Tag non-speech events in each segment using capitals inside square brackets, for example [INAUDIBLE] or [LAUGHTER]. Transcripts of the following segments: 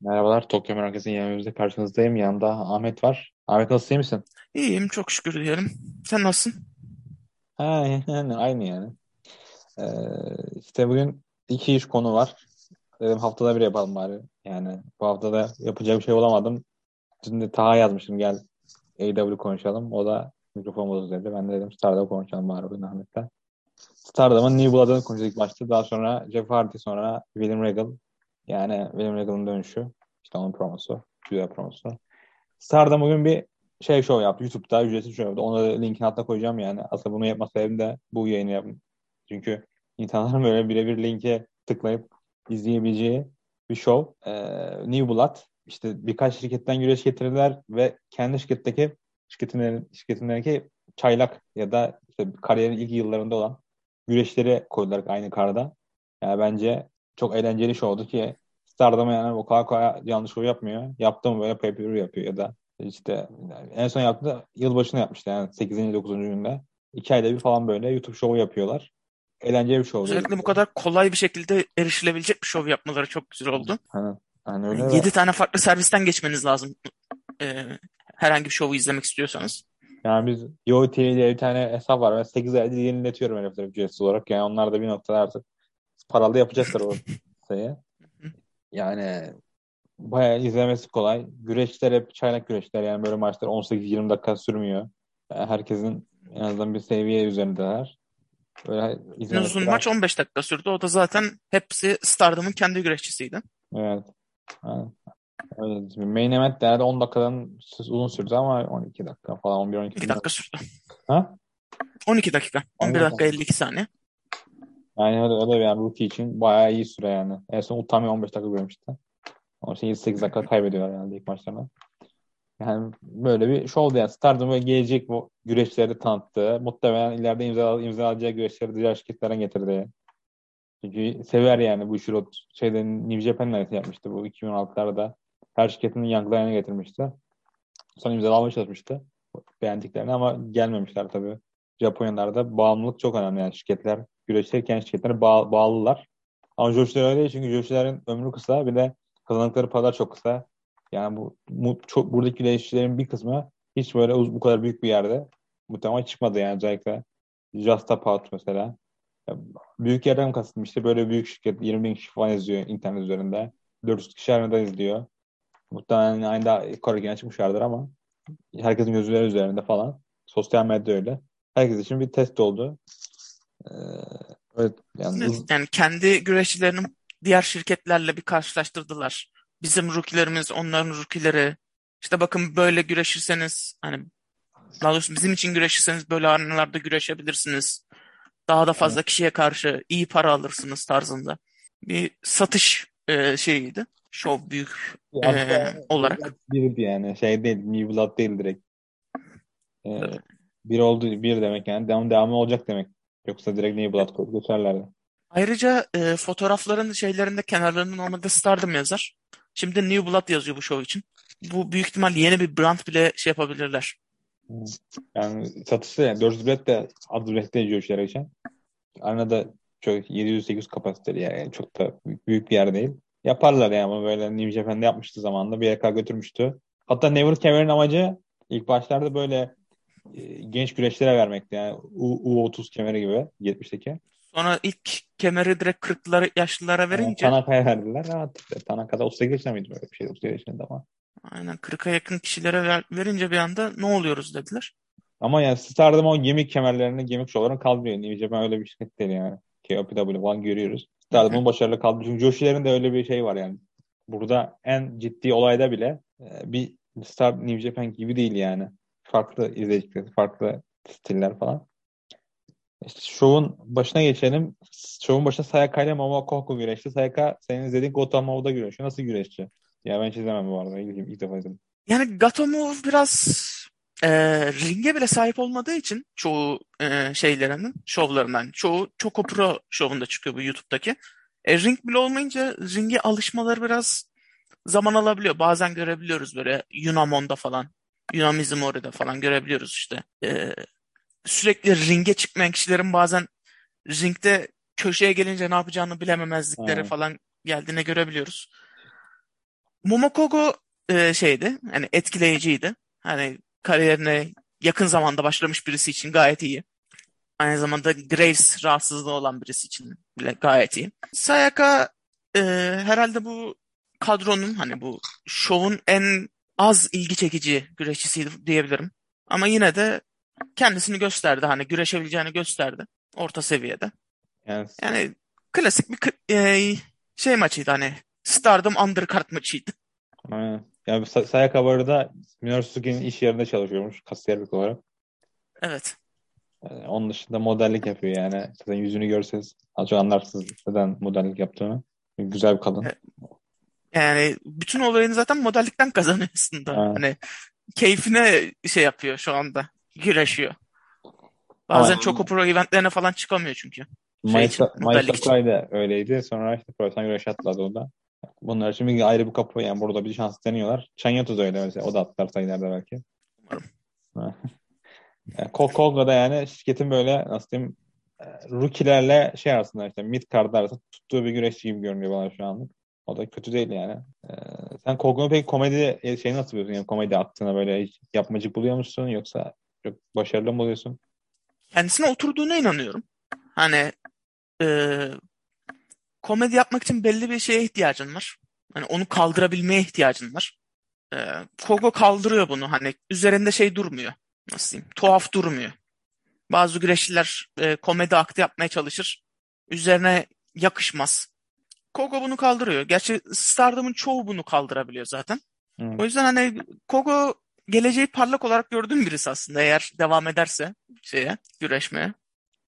Merhabalar, Tokyo Merkez'in yemeğimizde karşınızdayım. Yanında Ahmet var. Ahmet nasıl iyi misin? İyiyim çok şükür diyelim. Sen nasılsın? Ha, yani aynı yani. Ee, işte bugün iki iş konu var. Dedim haftada bir yapalım bari. Yani bu haftada yapacak bir şey bulamadım. Şimdi Taha yazmıştım gel AW konuşalım. O da mikrofon bozuldu dedi. Ben de dedim Stardom konuşalım bari bugün Ahmet'le. Stardom'un New Blood'ını konuştuk başta. Daha sonra Jeff Hardy sonra William Regal. Yani William Regal'ın dönüşü. İşte onun promosu. Güzel promosu. Stardom bugün bir şey show yaptı. YouTube'da ücretsiz show yaptı. Onu da linkin altına koyacağım yani. Aslında bunu yapma sebebim de bu yayını yaptım. Çünkü insanların [LAUGHS] böyle birebir linke tıklayıp izleyebileceği bir show. Ee, New Blood. İşte birkaç şirketten güreş getirdiler ve kendi şirketteki şirketin, şirketindeki çaylak ya da işte kariyerin ilk yıllarında olan güreşleri koydular aynı karda. Yani bence çok eğlenceli show'du ki Stardom'a yani o kadar kolay yanlış show yapmıyor. Yaptı mı böyle pay yapıyor ya da işte en son yaptığı yılbaşını yapmıştı yani 8. 9. günde. İki ayda bir falan böyle YouTube şovu yapıyorlar. Eğlenceli bir şovdu. Özellikle bu kadar kolay bir şekilde erişilebilecek bir şov yapmaları çok güzel oldu. Hani, hani öyle Yani ve 7 tane farklı servisten geçmeniz lazım e, herhangi bir şovu izlemek istiyorsanız. yani biz Yo bir tane hesap var. Ben 8 ayda yeniletiyorum herifleri ücretsiz olarak. Yani onlar da bir noktada artık paralı yapacaklar o [LAUGHS] şeyi. Yani bayağı izlemesi kolay. Güreşler hep çaylak güreşler. Yani böyle maçlar 18-20 dakika sürmüyor. Yani herkesin en azından bir seviye üzerindeler. Böyle En uzun maç 15 dakika sürdü. O da zaten hepsi Stardom'un kendi güreşçisiydi. Evet. Ha, öyle. Main event de 10 dakikadan uzun sürdü ama 12 dakika falan 11-12 2 dakika sürdü. Ha? 12 dakika. 11 dakika 52 saniye. Yani o da yani rookie için bayağı iyi süre yani. En son Utami 15 dakika görmüştü. Onun için 7-8 dakika kaybediyorlar yani ilk maçlarına. Yani böyle bir show yani. Stardom böyle gelecek bu güreşleri tanıttı. Muhtemelen ileride imza, imzalayacağı güreşleri diğer şirketlere getirdi. Çünkü sever yani bu işi. Şeyden New Japan'la yapmıştı bu 2016'larda. Her şirketin Young Lion'a getirmişti. Sonra imzalamaya çalışmıştı. Beğendiklerini ama gelmemişler tabii. Japonya'larda bağımlılık çok önemli yani şirketler güreşirken şirketlere bağ, bağlılar. Ama Josh'lar öyle değil çünkü Josh'ların ömrü kısa bir de kazandıkları paralar çok kısa. Yani bu, bu çok buradaki güreşçilerin bir kısmı hiç böyle bu kadar büyük bir yerde muhtemelen çıkmadı yani özellikle Just About mesela. Ya, büyük yerden kastım işte böyle büyük şirket 20 bin kişi falan izliyor internet üzerinde. 400 kişi harbiden izliyor. Muhtemelen aynı da Kore'ye çıkmışlardır ama herkesin gözleri üzerinde falan. Sosyal medya öyle. Herkes için bir test oldu. Ee, evet, yani Evet, Yani kendi güreşçilerini diğer şirketlerle bir karşılaştırdılar. Bizim rookie'lerimiz, onların rookie'leri. İşte bakın böyle güreşirseniz hani daha doğrusu bizim için güreşirseniz böyle arenalarda güreşebilirsiniz. Daha da fazla kişiye karşı iyi para alırsınız tarzında. Bir satış e, şeyiydi. Show büyük e, olarak. bir yani şey değil, New Blood değil direkt. Ee, bir oldu bir demek yani devam devamı olacak demek. Yoksa direkt New Blood koyup geçerlerdi. Ayrıca e, fotoğrafların şeylerinde kenarlarında normalde Stardom yazar. Şimdi New Blood yazıyor bu show için. Bu büyük ihtimal yeni bir brand bile şey yapabilirler. Yani satışta yani 400 bilet de az bilet de izliyor işlere geçen. Arenada çok 700-800 kapasiteli yani çok da büyük, bir yer değil. Yaparlar yani ama böyle New Japan'da yapmıştı zamanında bir yere götürmüştü. Hatta Never Kemer'in amacı ilk başlarda böyle genç güreşlere vermekti yani U, U30 kemeri gibi 70'teki. Sonra ilk kemeri direkt 40'ları yaşlılara Yani verince Tanaka'ya verdiler. Evet, Tanaka'da 38 yaşında mıydı böyle bir şey? 38 yaşında ama. aynen 40'a yakın kişilere ver- verince bir anda ne oluyoruz dediler. Ama yani Stardom o gimmick kemerlerini, gimmick şovlarını kaldırıyor. New Japan öyle bir şirket değil yani. KOPW falan görüyoruz. Stardom'un başarılı kaldı. Çünkü Joshi'lerin de öyle bir şey var yani. Burada en ciddi olayda bile e, bir Star New Japan gibi değil yani. Farklı izleyiciler, farklı stiller falan. İşte şovun başına geçelim. Şovun başında Sayaka ile Momoko Koku güreşti. Sayaka senin izlediğin Gotamo'da güreşiyor. Nasıl güreşçi? Ya ben hiç izlemem bu arada. İlk, ilk defa izledim. Yani Gatomu biraz e, ringe bile sahip olmadığı için çoğu e, şeylerinin, şovlarından. Çoğu Choco Pro şovunda çıkıyor bu YouTube'daki. E, ring bile olmayınca ringe alışmaları biraz zaman alabiliyor. Bazen görebiliyoruz böyle Yunamon'da falan. Yunamizumori'de falan görebiliyoruz işte. E, sürekli ringe çıkmayan kişilerin bazen ringde köşeye gelince ne yapacağını bilememezlikleri Ha. falan geldiğini görebiliyoruz. Momokogo e, şeydi. Hani etkileyiciydi. Hani kariyerine yakın zamanda başlamış birisi için gayet iyi. Aynı zamanda Graves rahatsızlığı olan birisi için bile gayet iyi. Sayaka e, herhalde bu kadronun hani bu şovun en az ilgi çekici güreşçisiydi diyebilirim. Ama yine de kendisini gösterdi. Hani güreşebileceğini gösterdi. Orta seviyede. Yani, Yani klasik bir e, şey maçıydı hani. Stardom undercard maçıydı. aynen. Yani Sa- Sayaka bu arada Minoru Suzuki'nin iş yerinde çalışıyormuş kasiyerlik olarak. Evet. Yani onun dışında modellik yapıyor yani. Zaten yüzünü görseniz çok anlarsınız neden modellik yaptığını. Güzel bir kadın. Evet. Yani bütün olayını zaten modellikten kazanıyor aslında. Evet. Hani keyfine şey yapıyor şu anda. Güreşiyor. Bazen Ama- Choco Pro eventlerine falan çıkamıyor çünkü. Şey. Sakurai da öyleydi. Sonra işte profesyonel güreş atladı o da. Bunlar şimdi ayrı bir kapı yani burada bir şans deniyorlar. Chanyato da öyle mesela. O da atlar sayılarda belki. Umarım. yani Kol Kolga'da yani şirketin böyle nasıl diyeyim e, rookie'lerle şey arasında işte mid card arasında tuttuğu bir güreşçi gibi görünüyor bana şu anlık. O da kötü değil yani. Ee, sen Kolga'nın peki komedi şeyi nasıl buluyorsun? Yani komedi attığına böyle hiç yapmacık buluyor musun? Yoksa çok başarılı mı buluyorsun? Kendisine oturduğuna inanıyorum. Hani e, komedi yapmak için belli bir şeye ihtiyacın var. Hani onu kaldırabilmeye ihtiyacın var. E, Kogo kaldırıyor bunu. Hani üzerinde şey durmuyor. Nasıl diyeyim? Tuhaf durmuyor. Bazı güreşçiler e, komedi aktı yapmaya çalışır. Üzerine yakışmaz. Kogo bunu kaldırıyor. Gerçi Stardom'un çoğu bunu kaldırabiliyor zaten. Hı. O yüzden hani Kogo geleceği parlak olarak gördüğüm birisi aslında eğer devam ederse şeye güreşmeye.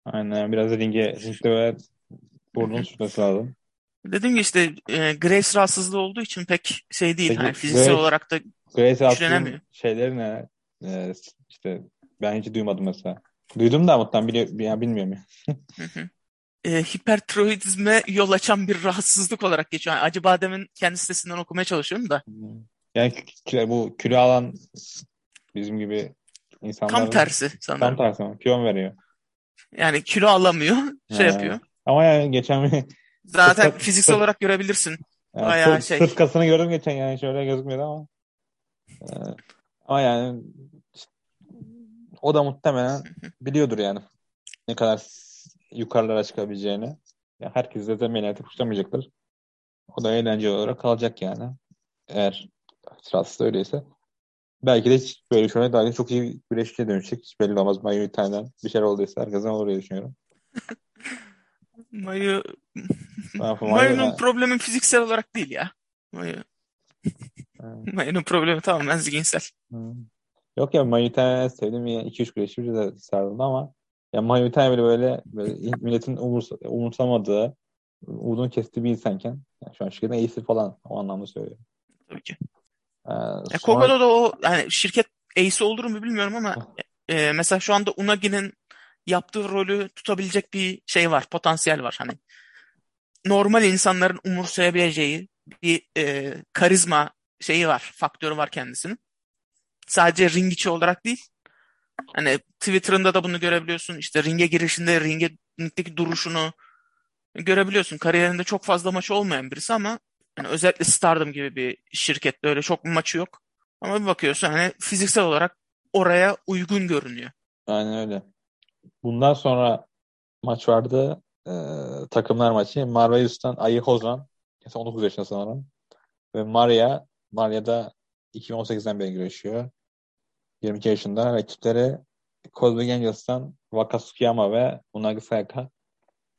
Aynen biraz da ringe, Hı hı. sürtmesi lazım. Dediğim gibi işte e, Grace rahatsızlığı olduğu için pek şey değil. Peki, Hani fiziksel Grace- olarak da Grace Güçlenemiyor. Şeyleri ne? Ee, işte ben hiç duymadım mesela. Duydum da muhtemelen bili yani bilmiyorum ya. E, hipertiroidizme yol açan bir rahatsızlık olarak geçiyor. Yani Acıbadem'in kendi sitesinden okumaya çalışıyorum da Yani bu kilo alan bizim gibi insanlar tam tersi tam sanırım. tersi ama kilo mu veriyor? Yani kilo alamıyor, şey Ha. yapıyor. Ama yani geçen bir Zaten Sırt- fiziksel sırt- olarak görebilirsin. yani Bayağı sırt, şey. sırt kasını gördüm geçen yani şöyle gözükmüyordu ama. Ee, ama yani o da muhtemelen biliyordur yani ne kadar yukarılara çıkabileceğini. Ya herkes de meliyeti kuşlamayacaktır. O da eğlence olarak kalacak yani. Eğer sırası öyleyse. Belki de hiç böyle şöyle daha çok iyi bir güreşçiye dönüşecek. Hiç belli olmaz. Mayu İtalyan bir şeyler olduysa herkesten olur diye düşünüyorum. [LAUGHS] Mayu, [LAUGHS] Mayu'nun problemi fiziksel olarak değil ya. Mayu. [LAUGHS] Mayu'nun problemi tamamen zihinsel. Yok ya Mayu İtalyan'ı sevdim. Yani 2-3 güreşçi de sarıldı ama ya Mayu İtalyan böyle böyle, böyle [LAUGHS] milletin umursa, umursamadığı umudunu kestiği bir insanken yani şu an şirketin iyisi falan o anlamda söylüyorum. Tabii ki. Ee, sonra- Kogo'da da o yani şirket ace'i olur mu bilmiyorum ama e, mesela şu anda Unagi'nin yaptığı rolü tutabilecek bir şey var, potansiyel var. Hani normal insanların umursayabileceği bir e, karizma şeyi var, faktörü var kendisinin. Sadece ring içi olarak değil. Hani Twitter'ında da bunu görebiliyorsun. İşte ringe girişinde, ringe duruşunu görebiliyorsun. Kariyerinde çok fazla maçı olmayan birisi ama hani özellikle Stardom gibi bir şirkette öyle çok maçı yok. Ama bir bakıyorsun hani fiziksel olarak oraya uygun görünüyor. Aynen öyle. Bundan sonra maç vardı. Ee, takımlar maçı. Marveus'tan Ayı Hozan. 19 yaşında sanırım. Ve Maria. Maria da 2018'den beri güreşiyor. 22 yaşında. Rakipleri Cosmic Angels'tan Wakasukiyama ve Unagi Sayaka.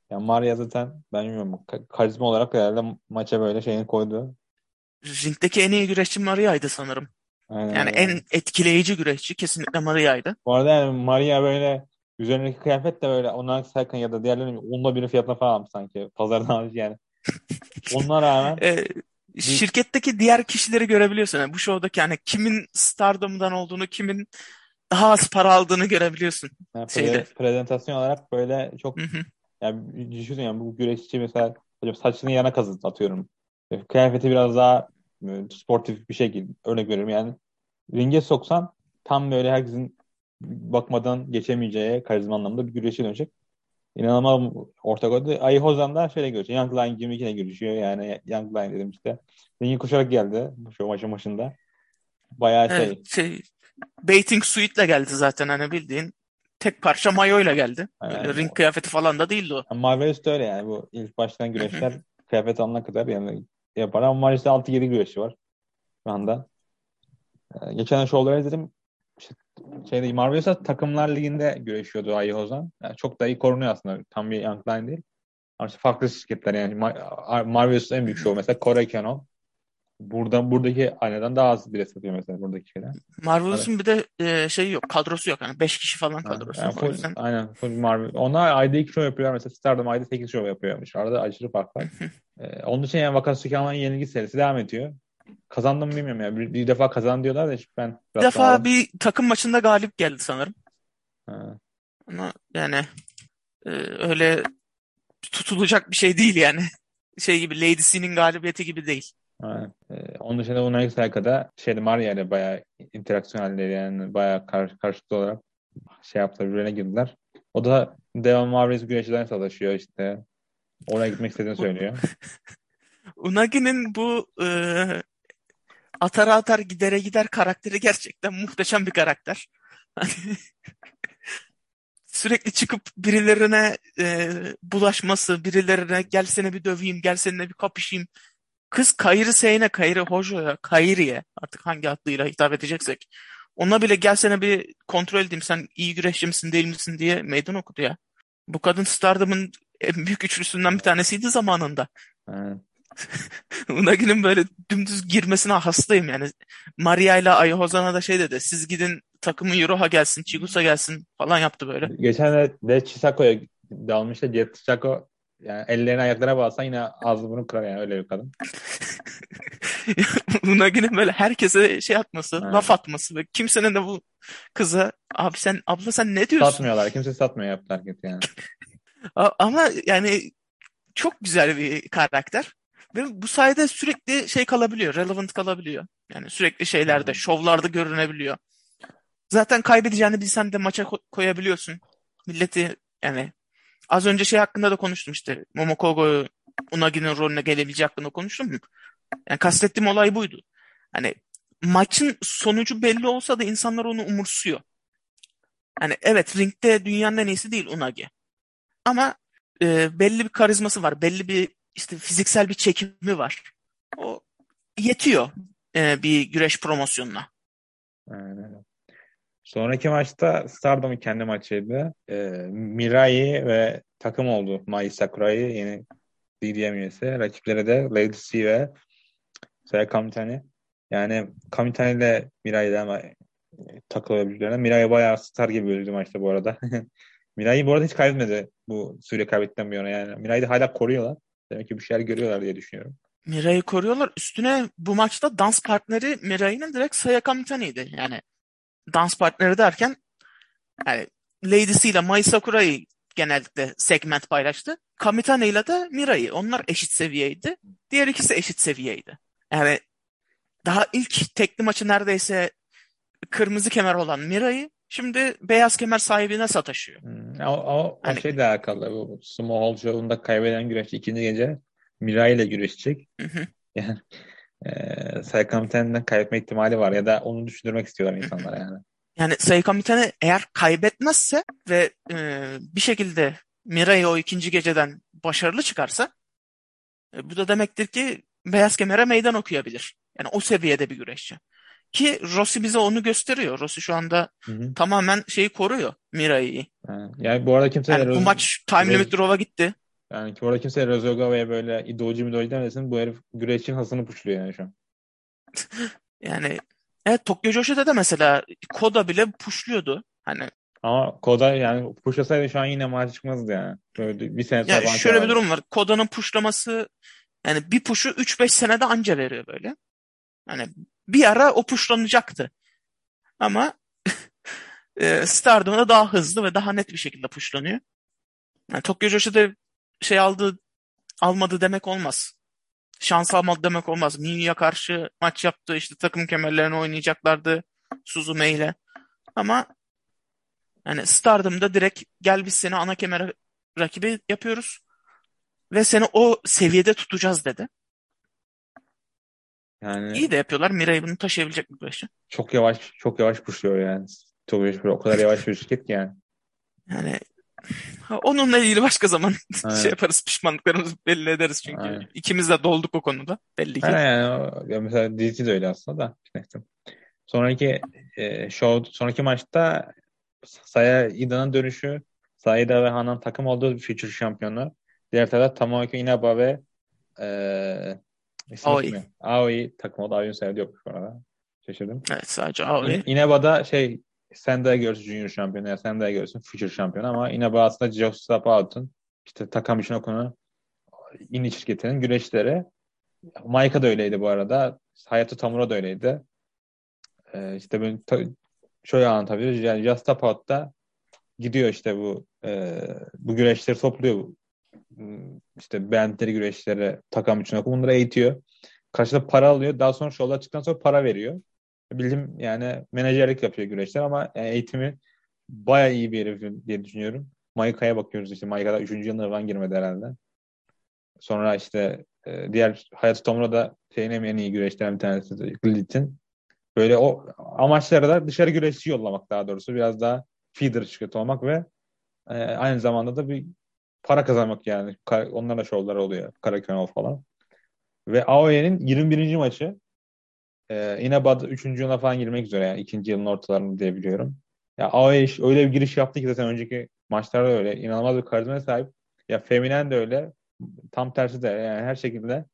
Yani Maria zaten ben bilmiyorum ka- karizma olarak herhalde maça böyle şeyini koydu. Ringdeki en iyi güreşçi Maria'ydı sanırım. Aynen Yani en etkileyici güreşçi kesinlikle Maria'ydı. Bu arada yani Maria böyle üzerindeki kıyafet de böyle Unagi Sayaka ya da diğerlerinin onunla bir fiyatına falan sanki. Pazardan almış yani. [LAUGHS] Ona rağmen Ee, şirketteki diğer kişileri görebiliyorsun. Yani bu şovdaki hani kimin Stardom'dan olduğunu, kimin daha az para aldığını görebiliyorsun. yani şeyde. prezentasyon olarak böyle çok Hı hı. yani düşünün yani bu güreşçi mesela hocam saçını yana kazıt atıyorum. E, Kıyafeti biraz daha e, sportif bir şekilde örnek veriyorum yani ringe soksan tam böyle herkesin bakmadan geçemeyeceği karizma anlamda bir güreşe dönecek. İnanılmaz ortak oldu. Ayı Hozan'da şöyle görüşüyor. Young Line 22'ne görüşüyor. Yani Young Line dedim işte. Ringi koşarak geldi şu maçın başında. Bayağı şey. Evet, şey Bathing Suite'le geldi zaten hani bildiğin tek parça mayoyla geldi. Öyle Yani, ring kıyafeti falan da değildi o. Marvelous da öyle yani. Bu ilk baştan güreşler kıyafet alana kadar yani yapar. Ama Marvelos'ta 6-7 güreşi var şu anda. Ee, geçen şovları izledim. Şeyde Marvelos'ta takımlar liginde güreşiyordu Ayı Hozan. Yani çok da iyi korunuyor aslında. Tam bir Young Line değil. Ama farklı şirketler yani. Mar en büyük şovu mesela Kore Canon. Buradan buradaki aynadan daha az bile satıyor mesela buradaki şeyler. Marvelous'un bir de e, şeyi yok, kadrosu yok. Hani 5 kişi falan kadrosu. Yani full, yüzden aynen full Marvel. Onlar ayda 2 show yapıyorlar. Mesela Stardom ayda 8 show yapıyormuş. Arada aşırı fark var. ee, [LAUGHS] onun için yani Vakasukaman'ın yenilgi serisi devam ediyor. Kazandım mı bilmiyorum ya. Bir, bir defa kazan diyorlar da işte ben bir defa rastlamadım. bir takım maçında galip geldi sanırım. Ha, Ama yani e, öyle tutulacak bir şey değil yani. Şey gibi Lady C'nin galibiyeti gibi değil. aynen. Ee, onun dışında Unai Saika'da şeyde Maria ile bayağı interaksiyon halleri yani bayağı kar, karşılıklı olarak şey yaptılar birbirine girdiler. O da devam Marvel's güreşçilerine savaşıyor işte. Oraya gitmek istediğini söylüyor. [LAUGHS] Unagi'nin bu e, atar atar gidere gider karakteri gerçekten muhteşem bir karakter. [LAUGHS] Sürekli çıkıp birilerine e, bulaşması, birilerine gel seni bir döveyim, gel seninle bir kapışayım. Kız Kairi Seyne, Kairi Hojo'ya, Kairi'ye artık hangi adıyla hitap edeceksek. Ona bile gel seni bir kontrol edeyim sen iyi güreşçi misin değil misin diye meydan okudu ya. Bu kadın Stardom'un en büyük üçlüsünden bir tanesiydi zamanında. Aynen. [LAUGHS] Unagi'nin böyle dümdüz girmesine hastayım yani. Maria ile Ay Hozan'a da şey dedi. Siz gidin takımı Euroha gelsin, Chigusa gelsin falan yaptı böyle. Geçen de, de Chisako'ya dalmıştı. Jet Chisako yani ellerine ayaklarına bağlasan yine ağzını bunu kırar yani öyle bir kadın. [LAUGHS] Unagi'nin böyle herkese şey atması, Evet. laf atması ve kimsenin de bu kıza abi sen abla sen ne diyorsun? Satmıyorlar. Kimse satmıyor yaptı hareket yani. [LAUGHS] Ama yani çok güzel bir karakter. Ve bu sayede sürekli şey kalabiliyor, relevant kalabiliyor. Yani sürekli şeylerde, şovlarda görünebiliyor. Zaten kaybedeceğini bilsen de maça ko- koyabiliyorsun. Milleti yani az önce şey hakkında da konuştum işte. Momokogo Unagi'nin rolüne gelebileceği hakkında konuştum. Yani kastettiğim olay buydu. Hani maçın sonucu belli olsa da insanlar onu umursuyor. Hani evet ringde dünyanın en iyisi değil Unagi. Ama e, belli bir karizması var. Belli bir işte fiziksel bir çekimi var. O yetiyor e, bir güreş promosyonuna. Sonraki maçta Stardom'un kendi maçıydı. Ee, Mirai ve takım oldu. Mai Sakura'yı yeni DDM üyesi. Rakipleri de Lady C ve Saya Kamitani. Yani Kamitani ile Mirai'de ama e, takılıyor birbirlerine. Mirai bayağı star gibi görüldü maçta bu arada. [LAUGHS] Mirai bu arada hiç kaybetmedi bu süre kaybettikten bir yana. Yani Mirai'de hala koruyorlar. Demek ki bir şeyler görüyorlar diye düşünüyorum. Mirai'yi koruyorlar. Üstüne bu maçta dans partneri Mirai'nin direkt Saya Kamitani'ydi. Yani dans partneri derken yani Lady C ile Mai Sakura'yı genellikle segment paylaştı. Kamitani ile de Mirai'yi. Onlar eşit seviyeydi. Diğer ikisi eşit seviyeydi. Yani daha ilk tekli maçı neredeyse kırmızı kemer olan Mirai'yi şimdi beyaz kemer sahibine sataşıyor. Hmm, o, o, o Hani- şeyle alakalı. Bu Sumo Hall Show'unda kaybeden güreşçi ikinci gece Mirai ile güreşecek. Hı hı. Yani e, Saya Kamitani'den kaybetme ihtimali var ya da onu düşündürmek istiyorlar insanlara yani. Yani Saya Kamitani eğer kaybetmezse ve e, bir şekilde Mirai o ikinci geceden başarılı çıkarsa e, bu da demektir ki beyaz kemere meydan okuyabilir. Yani o seviyede bir güreşçi. Ki Rossi bize onu gösteriyor. Rossi şu anda Hı hı. tamamen şeyi koruyor Mirai'yi. Yani bu arada kimse Yani bu Roz- maç time limit draw'a gitti. yani bu arada kimse Rozogawa'ya böyle idoji midoji demesin. Bu herif güreşçinin hasını puşluyor yani şu an. [LAUGHS] Yani evet Tokyo Joshi'de de mesela Koda bile pushluyordu. Hani Ama Koda yani puşlasaydı şu an yine maç çıkmazdı yani. Böyle bir sene ya şöyle bir çalardı. durum var. Koda'nın pushlaması yani bir puşu 3-5 senede anca veriyor böyle. Hani bir ara o pushlanacaktı. Ama [LAUGHS] e, Stardom'da daha hızlı ve daha net bir şekilde pushlanıyor. Yani Tokyo Joshi'de şey aldı almadı demek olmaz. Şans almadı demek olmaz. Minyu'ya karşı maç yaptı. işte takım kemerlerini oynayacaklardı Suzume ile. Ama yani Stardom'da direkt gel biz seni ana kemere rakibi yapıyoruz. Ve seni o seviyede tutacağız dedi. Yani İyi de yapıyorlar. Mirai bunu taşıyabilecek mi güreşçi? çok yavaş çok yavaş pushluyor yani. Çok yavaş, o kadar yavaş bir şirket ki yani. Yani ha, onunla ilgili başka zaman [LAUGHS] Evet. şey yaparız. Pişmanlıklarımızı belli ederiz çünkü. Aynen. ikimiz de dolduk o konuda. Belli ki. Ha, yani o- ya mesela DT de öyle aslında da. Neyse. Sonraki e, show, sonraki maçta Saya Ida'nın dönüşü. Saya Ida ve Hanan takım olduğu Future şampiyonu. Diğer tarafta Tomoaki Inaba ve e, isim Aoi. unutmuyorum. Aoi takım oldu. Aoi'nin sayıda yokmuş bu arada. Şaşırdım. Evet sadece Aoi. Ineba'da şey Sendai Girls Junior şampiyonu ya Sendai Girls'ün Future şampiyonu ama Ineba aslında Just Stop Out'un işte Takami Shinoku'nun Indi şirketinin güreşleri. Maika da öyleydi bu arada. Hayato Tamura da öyleydi. Ee, işte ta- şöyle anlatabiliriz. Yani Just Out'ta gidiyor işte bu e, bu güreşleri topluyor. Hmm, İşte beğendikleri güreşleri Takami Shinoku bunları eğitiyor. Karşılığında para alıyor. Daha sonra şovlar çıktıktan sonra para veriyor. Bildim yani menajerlik yapıyor güreşler ama eğitimi bayağı iyi bir herif diye düşünüyorum. Maika'ya bakıyoruz işte. Maika'da 3. yılına falan girmedi herhalde. Sonra işte e, diğer Hayat Tomura da şeyin en iyi güreşlerinden bir tanesi Glit'in. Böyle o amaçları da dışarı güreşçi yollamak daha doğrusu. Biraz daha feeder şirketi olmak ve e, aynı zamanda da bir para kazanmak yani. Onlarla şovları oluyor. Karaköy falan. Ve AOE'nin 21. maçı ee, Inebad 3. yılına falan girmek üzere yani ikinci yılın ortalarında diye biliyorum. Ya AOE öyle bir giriş yaptı ki zaten önceki maçlarda öyle. inanılmaz bir karizmaya sahip. Ya Feminen de öyle. Tam tersi de yani her şekilde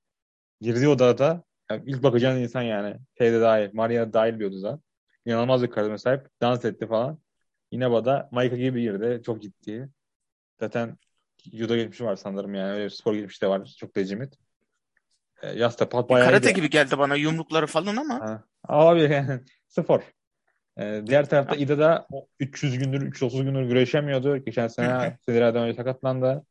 girdiği odada yani ilk bakacağın insan yani. Şeyde dahil. Maria dahil bir odada. İnanılmaz bir karizmaya sahip. Dans etti falan. Ineba'da Maika gibi girdi. Çok ciddi. Zaten judo geçmişi var sanırım yani. Öyle bir spor geçmişi de var. Çok legit. E, Yasta pat bayağı Karate iyi. gibi geldi bana yumrukları falan ama Ha. Abi yani spor. Ee, diğer tarafta İda da o 300 gündür, 330 gündür güreşemiyordu. Geçen sene Federer'den önce sakatlandı.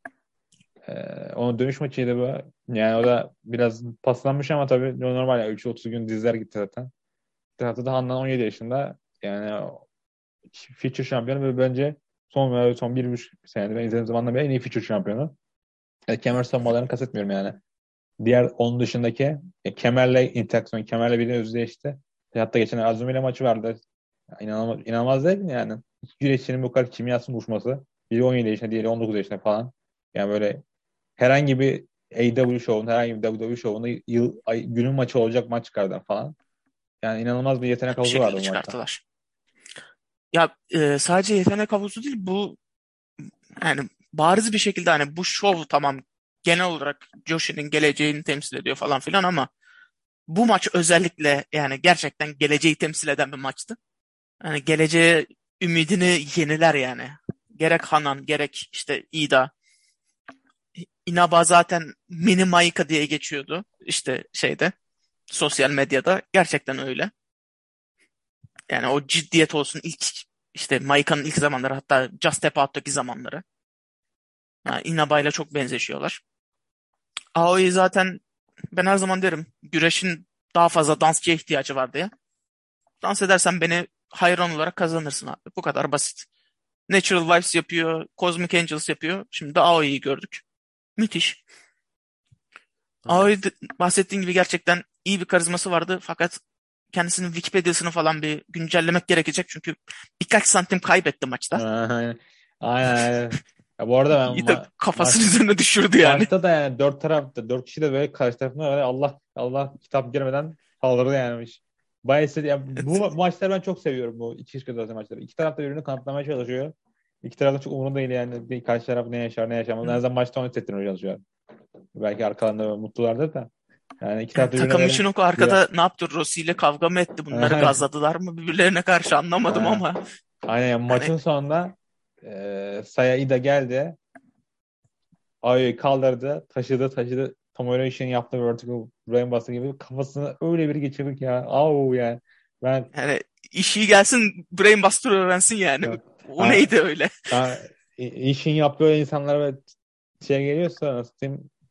Ee, onun dönüş maçıydı bu. Yani o da biraz paslanmış ama tabii normal ya 330 gün dizler gitti zaten. Bir tarafta da Handan 17 yaşında. Yani future şampiyonu ve bence son son bir buçuk senedir ben izlediğim zamandan beri en iyi future şampiyonu. Yani kemer savunmalarını kastetmiyorum yani. Diğer onun dışındaki e, kemerle interaksiyon, kemerle bir özdeşti. Hatta geçen Azumi ile maçı vardı. Ya, inanılmaz, inanılmaz değil mi yani? İki güreşçinin bu kadar kimyasının uçması. Biri 17 yaşında, diğeri 19 yaşında falan. Yani böyle herhangi bir AW şovun, herhangi bir WWE şovunda yıl, ay, günün maçı olacak maç çıkardılar falan. Yani inanılmaz bir yetenek havuzu vardı bu maçta. Ya e, sadece yetenek havuzu değil bu yani bariz bir şekilde hani bu şov tamam genel olarak Joshi'nin geleceğini temsil ediyor falan filan ama bu maç özellikle yani gerçekten geleceği temsil eden bir maçtı. Yani geleceğe ümidini yeniler yani. Gerek Hanan gerek işte Ida. Inaba zaten mini Maika diye geçiyordu işte şeyde sosyal medyada. Gerçekten öyle. Yani o ciddiyet olsun ilk işte Maika'nın ilk zamanları hatta Just Step Out'taki zamanları. Ha, Inaba ile çok benzeşiyorlar. Aoi zaten ben her zaman derim güreşin daha fazla dansçıya ihtiyacı var diye. Dans edersen beni hayran olarak kazanırsın abi. Bu kadar basit. Natural Vibes yapıyor, Cosmic Angels yapıyor. Şimdi de Aoi'yi gördük. Müthiş. Aoi bahsettiğin gibi gerçekten iyi bir karizması vardı fakat kendisinin Wikipedia'sını falan bir güncellemek gerekecek çünkü birkaç santim kaybetti maçta. Aynen. Aynen. Ya bu arada ben [LAUGHS] ma- kafasının maç- üzerine düşürdü yani. Maçta da yani dört tarafta dört kişi de böyle karşı tarafına böyle Allah Allah kitap girmeden saldırdı yani. Bayağı istedi. Yani bu maçları ben çok seviyorum bu iki kişi maçları. İki taraf da birbirini kanıtlamaya çalışıyor. İki taraf da çok umurunda değil yani. Bir karşı taraf ne yaşar ne yaşamaz. En azından maçta onu hissettirmeye çalışıyor. Belki arkalarında mutlulardır da. Yani iki taraf birbirine Takım böyle- Michinoku arkada ne yaptı? Rossi ile kavga mı etti? Bunları Evet. gazladılar mı birbirlerine karşı anlamadım Ha. ama. Aynen yani maçın sonunda e, Saya Ida geldi. Ayo'yu kaldırdı. Taşıdı taşıdı. Tomohiro Ishii'nin yaptığı vertical brainbuster gibi kafasını öyle bir geçirdik ya. Au yani. Ben Yani işi gelsin Brainbuster öğrensin yani. Evet. O Ha. neydi öyle? ya, işin yaptığı insanlara şey geliyorsa nasıl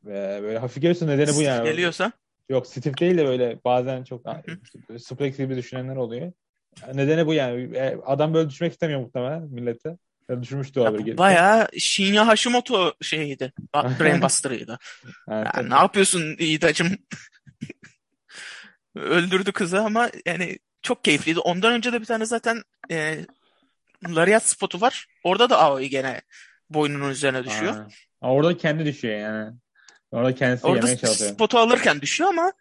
diyeyim e, böyle hafif geliyorsa nedeni bu yani. Geliyorsa. Yok stiff değil de böyle bazen çok suplex gibi düşünenler oluyor. Nedeni bu yani. E, Adam böyle düşmek istemiyor muhtemelen millete. Ya düşmüştü o gelirken. Bayağı Shinya Hashimoto şeyiydi. [LAUGHS] Brainbuster'ıydı. Yani Ya tabii. ne yapıyorsun İdacım? [LAUGHS] Öldürdü kızı ama yani çok keyifliydi. Ondan önce de bir tane zaten e, Lariat spotu var. Orada da Aoi gene boynunun üzerine düşüyor. Ama Orada kendi düşüyor yani. Orada kendisi Orada yemeye çalışıyor. spotu alırken düşüyor ama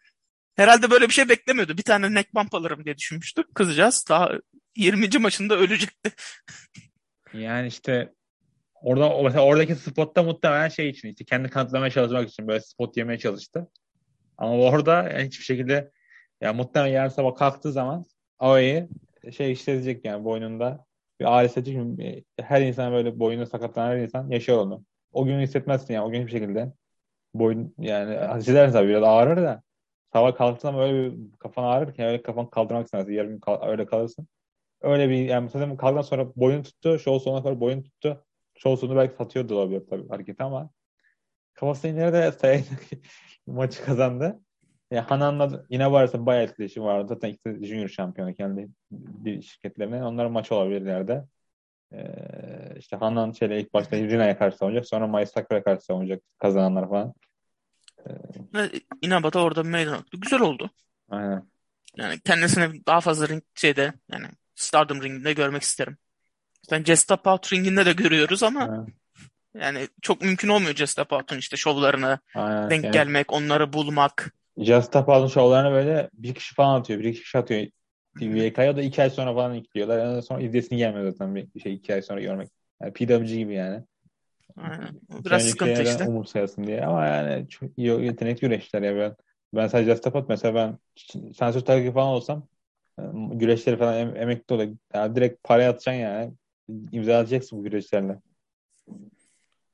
herhalde böyle bir şey beklemiyordu. Bir tane neck bump alırım diye düşünmüştü. Kızcağız daha 20. maçında ölecekti. [LAUGHS] Yani işte orada mesela oradaki spotta muhtemelen şey için işte kendi kanıtlamaya çalışmak için böyle spot yemeye çalıştı. Ama orada yani hiçbir şekilde ya muhtemelen yarın sabah kalktığı zaman Aoi'yi şey hissedecek yani boynunda bir ağrı hissedecek. Çünkü Her insan böyle boynu sakatlanan her insan yaşar onu. O gün hissetmezsin yani o gün hiçbir şekilde boyun yani hissedersin tabii biraz ağrır da sabah zaman öyle bir kafan ağrır ki öyle kafan kaldırmak istemezsin. Yarın gün kal- öyle kalırsın. Öyle bir yani mesela kalktıktan sonra boyun tuttu. Show sonuna kadar boyun tuttu. Show sonu belki satıyor da olabilir tabii hareketi ama kafasına yine de sayı [LAUGHS] maçı kazandı. Ya Hanan'la yine varsa bayağı etkileşim vardı. Zaten ikisi junior şampiyonu kendi şirketlerine. Onların maçı olabilir ileride. Ee, işte Hanan şeyle ilk başta Rina'ya karşı savunacak. Sonra Mai Sakura'ya karşı savunacak kazananlar falan. Ve Inaba da orada meydan okudu. Güzel oldu. Aynen. Yani kendisini daha fazla ring şeyde yani Stardom ringinde görmek isterim. Zaten Out ringinde de görüyoruz ama Aynen. yani çok mümkün olmuyor Out'un işte şovlarına Aynen. denk Yani gelmek, onları bulmak. Just Tap Out'un şovlarını böyle bir kişi falan atıyor. Bir iki kişi atıyor. VK'ya o da iki ay sonra falan ekliyorlar. Yani sonra izlesin gelmiyor zaten bir şey iki ay sonra görmek. Yani PWG gibi yani. Aynen. Biraz önceki sıkıntı işte. umursayasın diye. Ama yani çok iyi yetenekli güreşler ya ben. Ben sadece Just Tap Out mesela ben sensör takip falan olsam e, güreşleri falan em- emekli olur. Yani direkt paraya atacaksın yani. İmza atacaksın bu güreşlerle.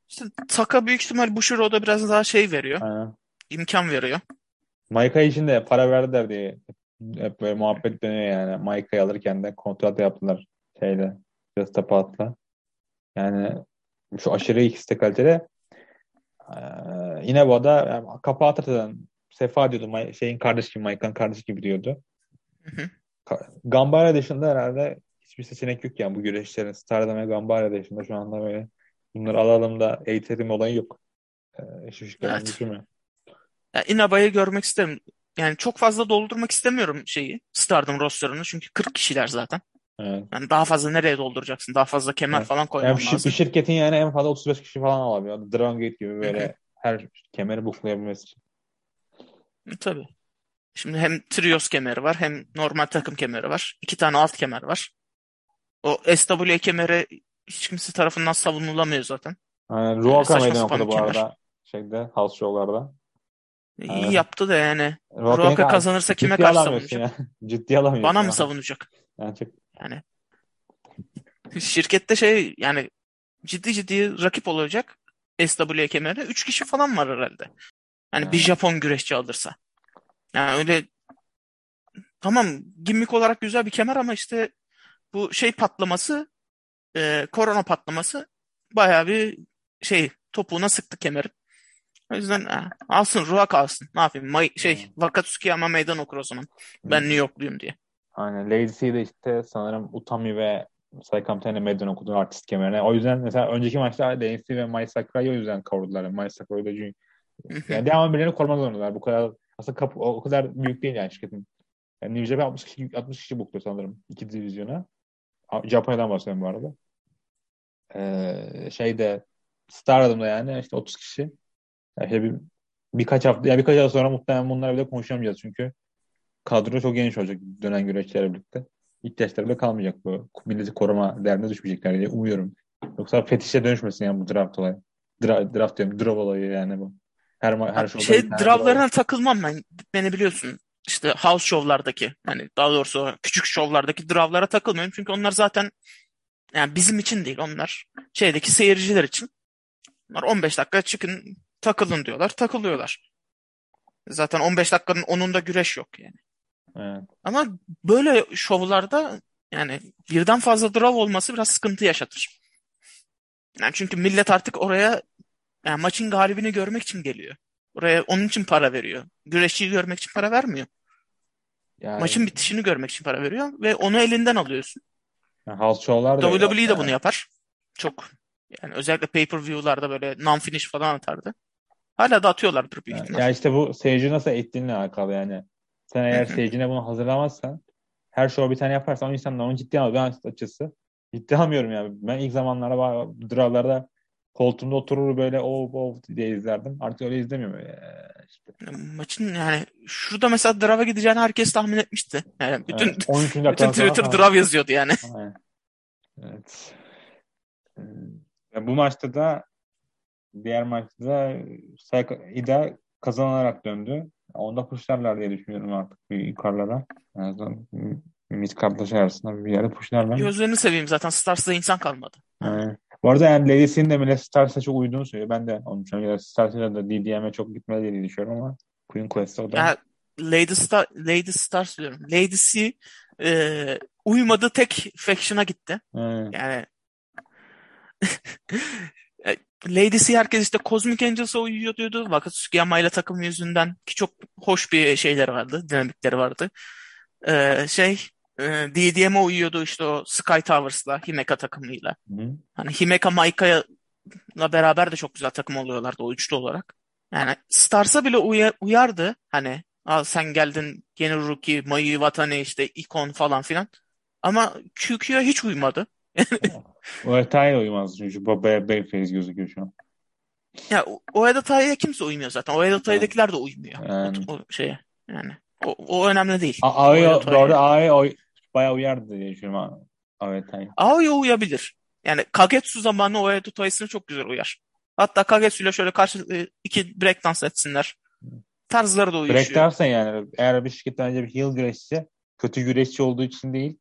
İşte Taka büyük ihtimal Bushiroad'a biraz daha şey veriyor. Aynen. imkan veriyor. Maika için de para verdiler diye hep böyle muhabbet dönüyor yani. Maika'yı alırken de kontrat yaptılar şeyle. Just Tap Out'la. Yani şu aşırı ikisi de kaliteli. Ee, yine bu da yani kapağı atırdan Sefa diyordu. Şeyin kardeş gibi, Maika'nın kardeş gibi diyordu. Hı Gambara dışında herhalde hiçbir seçenek yok yani bu güreşlerin. Stardom ve Gambara dışında şu anda böyle bunları alalım da eğitelim olayı yok. Ee, hiçbir şey Evet. düşünmüyorum. Ya Inaba'yı görmek isterim. Yani çok fazla doldurmak istemiyorum şeyi. Stardom roster'ını çünkü 40 kişiler zaten. Evet. Yani daha fazla nereye dolduracaksın? Daha fazla kemer Evet. falan Yani koyman şir- lazım. bir şirketin yani en fazla 35 kişi falan alabiliyor. Dragon Gate gibi böyle her kemeri buklayabilmesi için. E, Tabii. Şimdi hem trios kemeri var hem normal takım kemeri var. İki tane alt kemer var. O SWA kemeri hiç kimse tarafından savunulamıyor zaten. Yani Yani Ruaka saçma meydan okudu bu kemer. arada şeyde house show'larda. İyi Yani yaptı da yani. Ruaka ka- kazanırsa kime karşı savunacak? ya. [LAUGHS] Ciddiye alamıyorsun. Bana mı savunacak? Yani çok Yani şirkette şey yani ciddi ciddi rakip olacak SWA kemeri. Üç kişi falan var herhalde. Yani bir yani, Japon güreşçi alırsa. Yani öyle tamam gimmick olarak güzel bir kemer ama işte bu şey patlaması e, korona patlaması bayağı bir şey topuğuna sıktı kemerin. O yüzden ha, alsın Ruak alsın. Ne yapayım? May, şey yani, Wakatsuki ama meydan okur o zaman. Ben New Yorkluyum diye. aynen. Lady'si de işte sanırım Utami ve Saikam Ten'e meydan okudu artist kemerine. O yüzden mesela önceki maçta Lady'si ve Mai Sakura'yı o yüzden kavurdular. Mai Sakura'yı da çünkü yani devamlı birilerini korumak zorundalar. Bu kadar aslında kapı, o kadar büyük değil yani şirketin. Yani New Japan 60 kişi, 60 kişi bukluyor sanırım. iki divizyona. Japonya'dan bahsediyorum bu arada. Ee, şeyde Stardom'da yani işte 30 kişi. Yani işte bir, birkaç hafta ya birkaç ay sonra muhtemelen bunlarla bile konuşamayacağız çünkü kadro çok geniş olacak dönen güreşlerle birlikte. İhtiyaçları bile kalmayacak bu. Milleti koruma derdine düşmeyecekler diye umuyorum. Yoksa fetişe dönüşmesin yani bu draft olayı. Dra draft diyorum, draw olayı yani bu. Her her Şey olur. dravlarına takılmam ben. Beni biliyorsun. İşte house şovlardaki hani daha doğrusu küçük şovlardaki dravlara takılmıyorum. Çünkü onlar zaten yani bizim için değil onlar. Şeydeki seyirciler için. Onlar 15 dakika çıkın takılın diyorlar. Takılıyorlar. Zaten 15 dakikanın 10'unda güreş yok yani. Evet. Ama böyle şovlarda yani birden fazla draw olması biraz sıkıntı yaşatır. Yani çünkü millet artık oraya yani maçın galibini görmek için geliyor. Oraya onun için para veriyor. Güreşçiyi görmek için para vermiyor. Maçın Yani, bitişini görmek için para veriyor ve onu elinden alıyorsun. yani house show'lar da WWE de bunu evet. yapar. çok yani özellikle pay-per-view'larda böyle non-finish falan atardı. Hala da atıyorlardır büyük Yani, ihtimal. ya işte bu seyirci nasıl eğittiğinle alakalı yani. Sen eğer seyircine bunu hazırlamazsan her show bir tane yaparsan o insanlar onu ciddi alıyor. Ben açıkçası ciddi almıyorum yani. Ben ilk zamanlarda ba- drawlarda koltuğumda oturur böyle o o diye izlerdim. Artık öyle izlemiyorum. Ee, işte. Maçın yani şurada mesela Drav'a gideceğini herkes tahmin etmişti. Yani bütün Evet, 13. bütün sonra Twitter falan. Drav yazıyordu yani. Evet. Ee, ya bu maçta da diğer maçta İda kazanarak döndü. Onda pushlarlar diye düşünüyorum artık bir yukarılara. En azından mid kartlaşa arasında bir yerde pushlarlar. Gözlerini seveyim zaten Stars'ta insan kalmadı. Yani, bu arada yani Lady'sinin de Mille Stars'a çok uyduğunu söylüyor. Ben de onu düşünüyorum. Stars'a da DDM'e çok gitmeli diye düşünüyorum ama Queen Quest'e o da Ya Lady Star, Lady Stars diyorum. Lady C e, uymadı tek faction'a gitti. Aynen. Yani [LAUGHS] Lady C herkes işte Cosmic Angels'a uyuyor diyordu. Wakatsuki Yama ile takım yüzünden ki çok hoş bir şeyleri vardı, dinamikleri vardı. E, şey e, DDM'e uyuyordu işte o Sky Towers'la, Himeka takımıyla. Hı. Hani Himeka Maika'la beraber de çok güzel takım oluyorlardı o üçlü olarak. Yani Stars'a bile uya- uyardı. Hani Al sen geldin yeni rookie, Mayu Iwatani işte ikon falan filan. Ama QQ'ya hiç uymadı. O Eta'ya uymaz çünkü babaya Babyface gözüküyor şu an. Ya o- Tai'ye kimse uymuyor zaten. Oeda Tai'dekiler de uymuyor. Yani. O, o şeye yani. O, o önemli değil. A- Ao'ya Oeda Tai- bu arada Ao'ya oy, bayağı uyardı diye düşünüyorum. Ao Eta'ya. Ao'ya uyabilir. Yani Kagetsu zamanı Oeda Tai'sine çok güzel uyar. Hatta Kagetsu'yla şöyle karşı e, iki breakdance etsinler. Tarzları da uyuşuyor. dersen yani eğer bir şirketten önce bir heel güreşçi kötü güreşçi olduğu için değil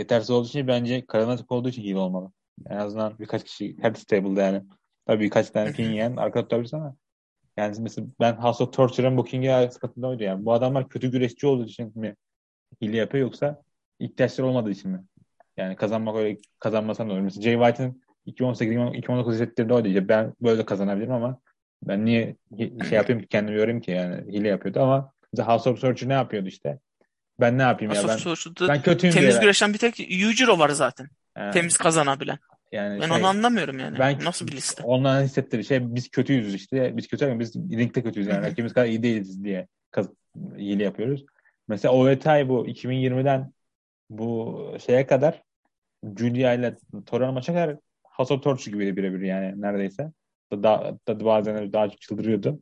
yetersiz olduğu için bence karizmatik olduğu için heel olmalı. En azından birkaç kişi head stable'da yani. Tabii birkaç tane [LAUGHS] pin yiyen arka tutabilirsin ama yani mesela ben House of Torture'ın Booking'e sıkıntında oydu yani. Bu adamlar kötü güreşçi olduğu için mi hile yapıyor yoksa ihtiyaçları olmadığı için mi? Yani kazanmak öyle kazanmasan da olur. Mesela Jay White'ın 2018-2019 hissettirdiği oydu. İşte ben böyle kazanabilirim ama ben niye şey yapayım ki kendimi yorayım ki yani hile yapıyordu ama mesela House of Torture ne yapıyordu işte? Ben ne yapayım ya ben Torture'da ben kötüyüm temiz diye. güreşen bir tek Yujiro var zaten. Yani, Temiz kazanabilen. yani Ben şey, onu anlamıyorum yani. ben Nasıl bir liste? onların hissettiği şey biz kötüyüz işte. Biz kötü ama biz ringde kötüyüz yani. [LAUGHS] Rakibimiz kadar iyi değiliz diye kaz- hile yapıyoruz. Mesela OVTI bu 2020'den bu şeye kadar Julia ile Toran maça kadar of Torture gibiydi birebir yani neredeyse. Da, da, bazen daha çıldırıyordu.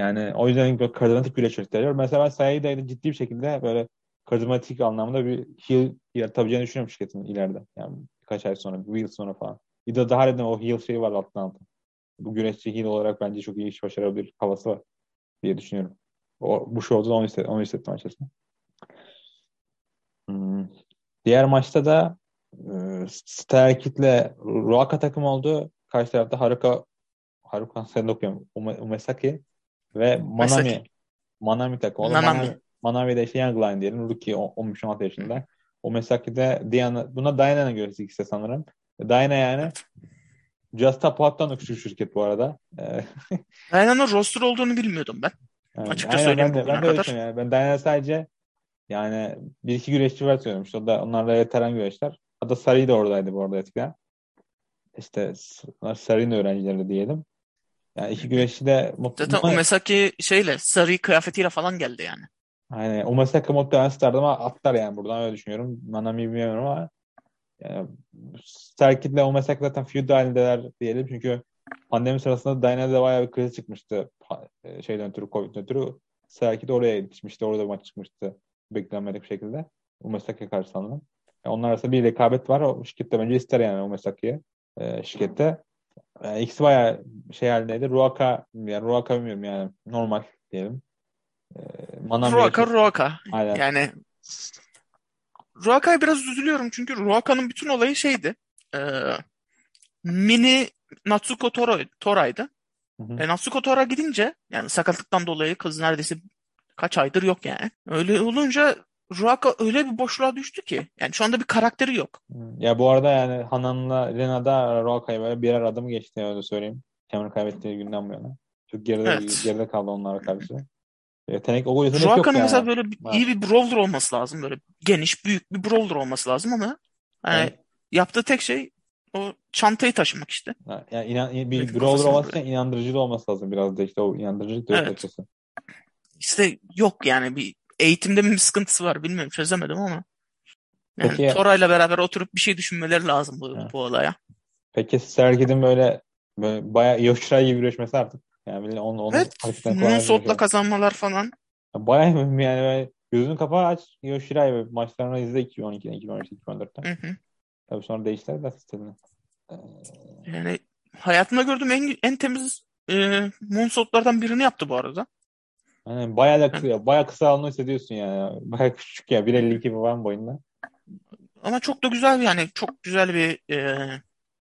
Yani o yüzden böyle karizmatik güreş gösteriyor. Mesela ben Saya'yı ciddi bir şekilde böyle karizmatik anlamda bir heel yaratabileceğini düşünüyorum şirketin ileride. Yani birkaç ay sonra, bir yıl sonra falan. Bir de daha neden o heel şeyi var alttan alta. Bu güreşçi heel olarak bence çok iyi iş başarabilir havası var diye düşünüyorum. O, bu show'da onu, hisset, onu hissettim açıkçası. Hmm. Diğer maçta da e, Starkid'le Ruaka takım oldu. Karşı tarafta Haruka Haruka sen okuyorum. Ume- Umesaki ve Manami Umesaki. Manami takım. O da Nanami. Manami, Manami de işte Young Lion diyelim. Rookie o- 15-16 yaşında. Umesaki de Diana, buna Diana'nın göresi ikisi sanırım. Diana yani Just Tap Out'tan da küçük şirket bu arada. Ee, [LAUGHS] Diana'nın roster olduğunu bilmiyordum ben. yani Açıkça aynen söyleyeyim ben de, ben de kadar. yani. Ben Diana sadece yani bir iki güreşçi var söylemiş. O da onlarla veteran güreşler. Hatta Sari de oradaydı bu arada eskiden. İşte Sari'nin öğrencileri diyelim. Yani iki güreşçi de. Zaten Buna- Umesaki şeyle sarı kıyafetiyle falan geldi yani. Aynen. Umasaka muhtemelen stardı ama atlar yani buradan öyle düşünüyorum. Manami bilmiyorum ama yani Starkid'le Umasaka zaten feud halindeler diyelim. Çünkü pandemi sırasında Dyna'da bayağı bir kriz çıkmıştı. E, Şeyden ötürü, Covid'den ötürü. Starkid oraya yetişmişti. Orada maç çıkmıştı. Beklenmedik bir şekilde. Umasaka karşı sanırım. Yani onlar arasında bir rekabet var. O şirkette bence ister yani Umasaka'yı. E, şirkette. E, ikisi bayağı şey halindeydi. Ruaka, yani Ruaka bilmiyorum yani normal diyelim. E, Manami Ruaka Ruaka. Aynen. Yani Ruaka'ya biraz üzülüyorum çünkü Ruaka'nın bütün olayı şeydi. E, mini Natsuko Toro, Tora'ydı. Hı hı. E, Natsuko Tora gidince yani sakatlıktan dolayı kız neredeyse kaç aydır yok yani. Öyle olunca Ruaka öyle bir boşluğa düştü ki. Yani şu anda bir karakteri yok. Ya bu arada yani Hanan'la Rena'da Roaka'yı böyle birer adım geçti öyle söyleyeyim. Cameron kaybettiği günden bu yana. Çok geride, Evet. geride kaldı onlara karşı. Yetenek, o yetenek yok yani. mesela böyle bir- Evet. iyi bir brawler olması lazım. Böyle geniş, büyük bir brawler olması lazım ama hani Evet. yaptığı tek şey o çantayı taşımak işte. Yani inan, bir Milletin brawler olması için inandırıcı da olması lazım biraz da işte o inandırıcılık da Evet. açıkçası. İşte yok yani bir eğitimde mi bir sıkıntısı var bilmiyorum çözemedim ama. Yani Peki Tora'yla beraber oturup bir şey düşünmeleri lazım bu, ha, bu olaya. peki Sergid'in böyle, böyle bayağı Yoshirai gibi güreşmesi artık. Yani onun, onun Evet, güreşiyor. kazanmalar falan. Ya Bayağı yani böyle gözünü kapağı aç Yoshirai maçlarını izle 2012'den, 2013'ten, 2014'ten. Hı hı. Tabii sonra değiştiler de sistemini. Ee, Yani hayatımda gördüğüm en en temiz e, Moonsault'lardan birini yaptı bu arada. Yani bayağı da kısa, bayağı kısa alını hissediyorsun yani. Bayağı küçük ya. 1.52 falan boyunda. ama çok da güzel yani çok güzel bir e,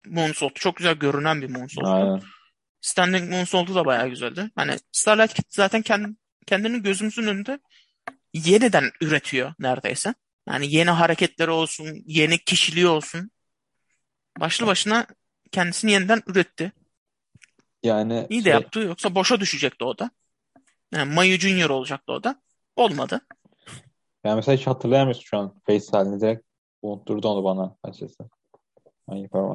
Moonsault. Çok güzel görünen bir Moonsault'tu. Aynen. Standing Moonsault'u da bayağı güzeldi. Hani Starlight zaten kend, kendini gözümüzün önünde yeniden üretiyor neredeyse. Yani yeni hareketleri olsun, yeni kişiliği olsun. Başlı başına kendisini yeniden üretti. Yani İyi de şey yaptı. Yoksa boşa düşecekti o da. Yani Mayu Junior olacaktı o da. Olmadı. yani mesela hiç hatırlayamıyorsun şu an face halini direkt unutturdu onu bana açıkçası.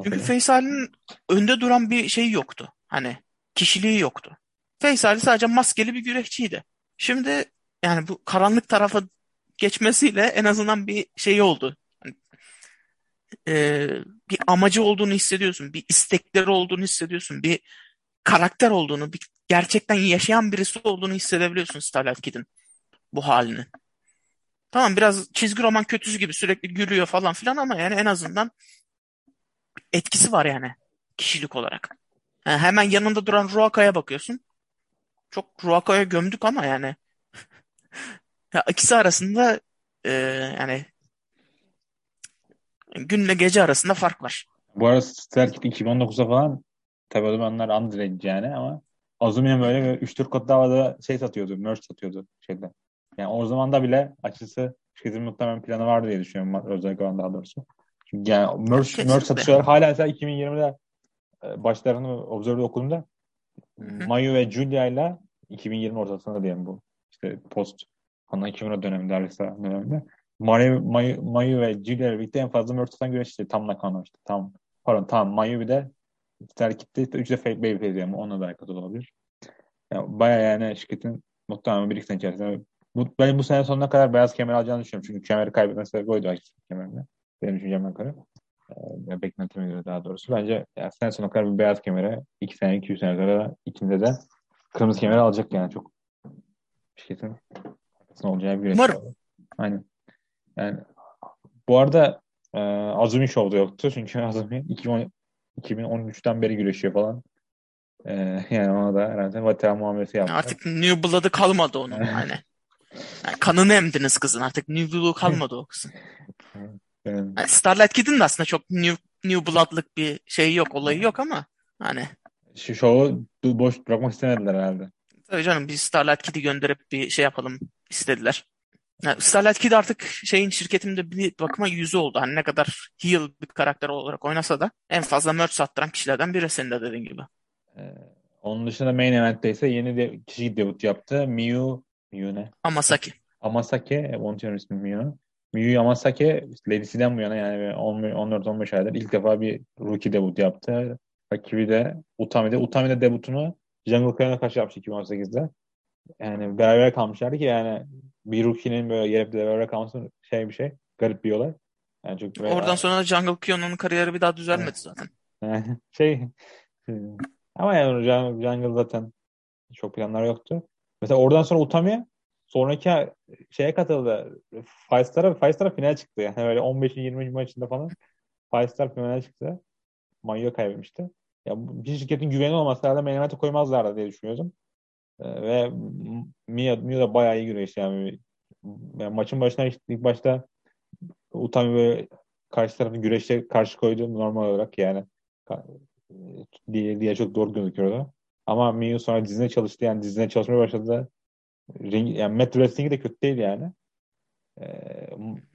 Çünkü. Feysal'in önde duran bir şeyi yoktu. Hani kişiliği yoktu. Feysal sadece maskeli bir güreşçiydi. Şimdi yani bu karanlık tarafa geçmesiyle en azından bir şey oldu. Hani, e, bir amacı olduğunu hissediyorsun. Bir istekleri olduğunu hissediyorsun. Bir karakter olduğunu, bir gerçekten yaşayan birisi olduğunu hissedebiliyorsun Starlight Kid'in bu halini. Tamam biraz çizgi roman kötüsü gibi sürekli gülüyor falan filan ama yani en azından etkisi var yani kişilik olarak. Ha, hemen yanında duran Ruaka'ya bakıyorsun. Çok Ruaka'ya gömdük ama yani [LAUGHS] ya ikisi arasında e, yani günle gece arasında fark var. Bu arada Starkid 2019'da falan tabii o zamanlar underage yani ama Azumi'nin Hı böyle hı. bir 3-4 kat daha da şey satıyordu, merch satıyordu şeyde. Yani o zaman da bile açıkçası şirketin muhtemelen planı vardı diye düşünüyorum özellikle olan daha doğrusu. Çünkü yani merch, merch satışları hala mesela 2020'de e, başlarını Observer'da okuduğumda. Mayu ve Julia ile 2020 ortasında diyelim bu. İşte post Hana Kimura döneminde, Arisa döneminde. Mayu, Mayu, Mayu ve Julia ile birlikte en fazla merch satan güreşçi. Tam Nakano işte. Tam, pardon tam Mayu bir de Starkid'de işte üçü de fake babyface yani. Onunla da alakalı olabilir. Yani bayağı yani şirketin muhtemelen bir iki sene içerisinde bu, ben bu sene sonuna kadar beyaz kemer alacağını düşünüyorum. Çünkü kemeri kaybetmesi sebebi oydu hakikaten kemerinde. Benim düşünceme göre. Ee, beklentime göre daha doğrusu. Bence yani sene sonuna kadar bir beyaz kemere iki sene, iki üç sene sonra ikinde de kırmızı kemeri alacak yani çok şirketin arkasında olacağı bir Umarım. oldu. Aynen. Yani bu arada e, Azumi Show'da yoktu. Çünkü [LAUGHS] Azumi 2010, 2013'ten beri güreşiyor falan. E, [LAUGHS] yani ona da herhalde veteran muamelesi yaptı. Artık New Blood'ı kalmadı onun [LAUGHS] hani. Yani kanını emdiniz kızın artık New Blood'u kalmadı o kızın. [LAUGHS] Yani, Yani Starlight Kid'in de aslında çok New, New Blood'lık bir şey yok, olayı yok ama hani şu şovu boş bırakmak istemediler herhalde. tabii canım biz Starlight Kid'i gönderip bir şey yapalım istediler. Yani Starlight Kid artık şeyin şirketimde bir bakıma yüzü oldu. Hani ne kadar heel bir karakter olarak oynasa da en fazla merch sattıran kişilerden biri senin de dediğin gibi. E, onun dışında main event'te ise yeni de kişi debut yaptı. Miyu Miyu ne? Amasaki. Amasake, unutuyorum ismi Miyu. Miyu Yamasake Ladies'den bu yana yani 14-15 aydır ilk defa bir rookie debut yaptı. Rakibi de Utami'de. Utami'de debutunu Jungle Crane'e karşı yapmış 2018'de. Yani beraber kalmışlardı ki yani bir rookie'nin böyle gelip de beraber kalması şey bir şey. Garip bir olay. Yani çok böyle, Oradan sonra Jungle Kyo'nun kariyeri bir daha düzelmedi zaten. [LAUGHS] şey ama yani Jungle zaten çok planlar yoktu. Mesela oradan sonra Utami sonraki şeye katıldı. Five Star'a Five Star'a final çıktı. Yani böyle 15. 20. maçında falan Five Star finale çıktı. Mayu kaybetmişti. Ya bir şirketin güveni olmasa herhalde main koymazlardı diye düşünüyordum. Ee, ve Mia, Mia da bayağı iyi güreşti yani. yani maçın başına ilk başta Utami böyle karşı tarafı güreşe karşı koydu normal olarak yani Ka- diye, diye çok doğru gözüküyordu. Ama Mia sonra dizine çalıştı yani dizine çalışmaya başladı. Ring, yani Mat Wrestling'i de kötü değil yani. Ee,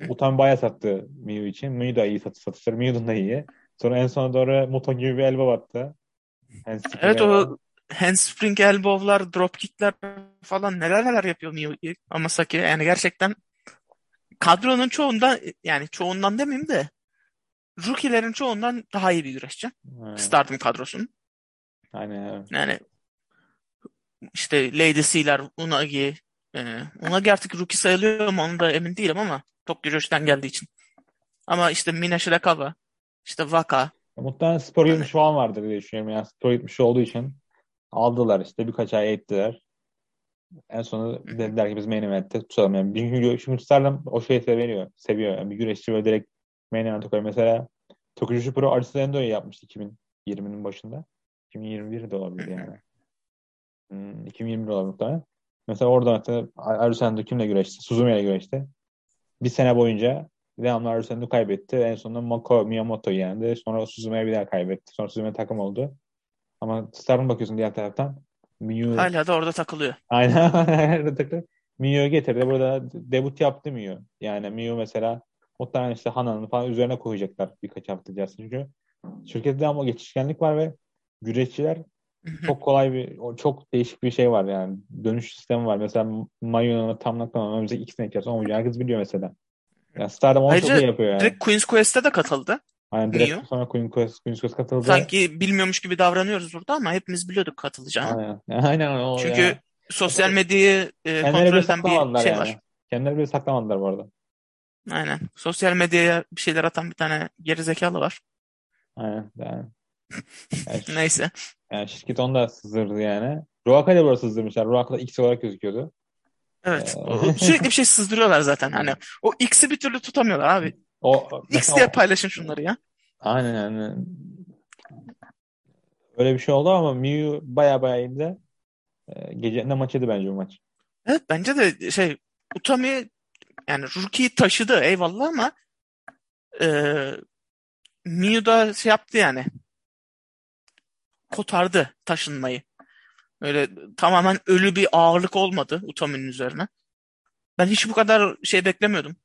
Utami bayağı sattı Miyu için. Miyu da iyi satış satışları. Miyu'nun da iyi. Sonra en sona doğru Muto gibi bir elbow attı. Handspring Evet o handspring elbow'lar, dropkick'ler falan neler neler yapıyor Miyu Amasaki. Yani gerçekten kadronun çoğunda yani çoğundan demeyeyim de rookie'lerin çoğundan daha iyi bir güreşçi. Evet. Stardom kadrosunun. Aynen evet. Yani işte Lady C'ler, Unagi. E, Unagi artık rookie sayılıyor mu onu da emin değilim ama Tokyo Josh'tan geldiği için. Ama işte Mina Shirakawa, işte Waka. Muhtemelen spor Hani- gitmiş falan vardır diye düşünüyorum. Yani spor gitmiş olduğu için aldılar işte birkaç ay eğittiler. En hı. dediler ki biz main event'te tutalım. Yani çünkü, çünkü Stardom o şeyi seviyor. Seviyor. Yani bir güreşçi böyle direkt main event'e koyuyor. Mesela Tokyo Pro Arisa Endo'yu yapmıştı 2020'nin başında. 2021 de olabilir yani. Hmm, 2021 olabilir muhtemelen. Mesela orada mesela Arisa Endo kimle güreşti? Suzume ile güreşti. Bir sene boyunca devamlı Arisa Endo kaybetti. En sonunda Mako Miyamoto'yu yendi. Sonra Suzume'ye bir daha kaybetti. Sonra Suzume takım oldu. Ama Stardom bakıyorsun diğer taraftan. Miyu Hala da orada takılıyor. Aynen. [LAUGHS] Nerede takı? Miu'yu getirdi. Burada debut yaptı Miu. Yani Miu mesela muhtemelen işte Hana'nın falan üzerine koyacaklar birkaç hafta içerisinde. Çünkü şirkette ama geçişkenlik var ve güreşçiler çok kolay bir, çok değişik bir şey var yani. Dönüş sistemi var. Mesela Mayu'nun tam naklamam önümüzdeki iki sene içerisinde olmayacak. Herkes biliyor mesela. Yani Stardom onu çok Ayrıca iyi yapıyor yani. Direkt Queen's Quest'e de katıldı. Aynen direkt Miu. sonra Queen Quest, Queen's Quest katıldı. Sanki bilmiyormuş gibi davranıyoruz burada ama hepimiz biliyorduk katılacağını. Aynen. [LAUGHS] Aynen o Çünkü ya. sosyal medyayı e, kontrol eden bir şey yani. var. Kendileri bile saklamadılar bu arada. Aynen. Sosyal medyaya bir şeyler atan bir tane gerizekalı var. Aynen. [LAUGHS] Yani, yani Neyse. Yani şirket onu da sızdırdı yani. Ruaka da burada sızdırmışlar. Ruaka da X olarak gözüküyordu. Evet. Ee, Sürekli bir şey sızdırıyorlar zaten. Hani [LAUGHS] o X'i bir türlü tutamıyorlar abi. O X diye paylaşın şunları ya. aynen yani. Öyle bir şey oldu ama Miu baya baya iyiydi. Ee, gece ne maçıydı bence bu maç. Evet bence de şey Utami yani Rookie'yi taşıdı eyvallah ama e, Miu da şey yaptı yani kotardı taşınmayı. Öyle tamamen ölü bir ağırlık olmadı Utami'nin üzerine. Ben hiç bu kadar şey beklemiyordum.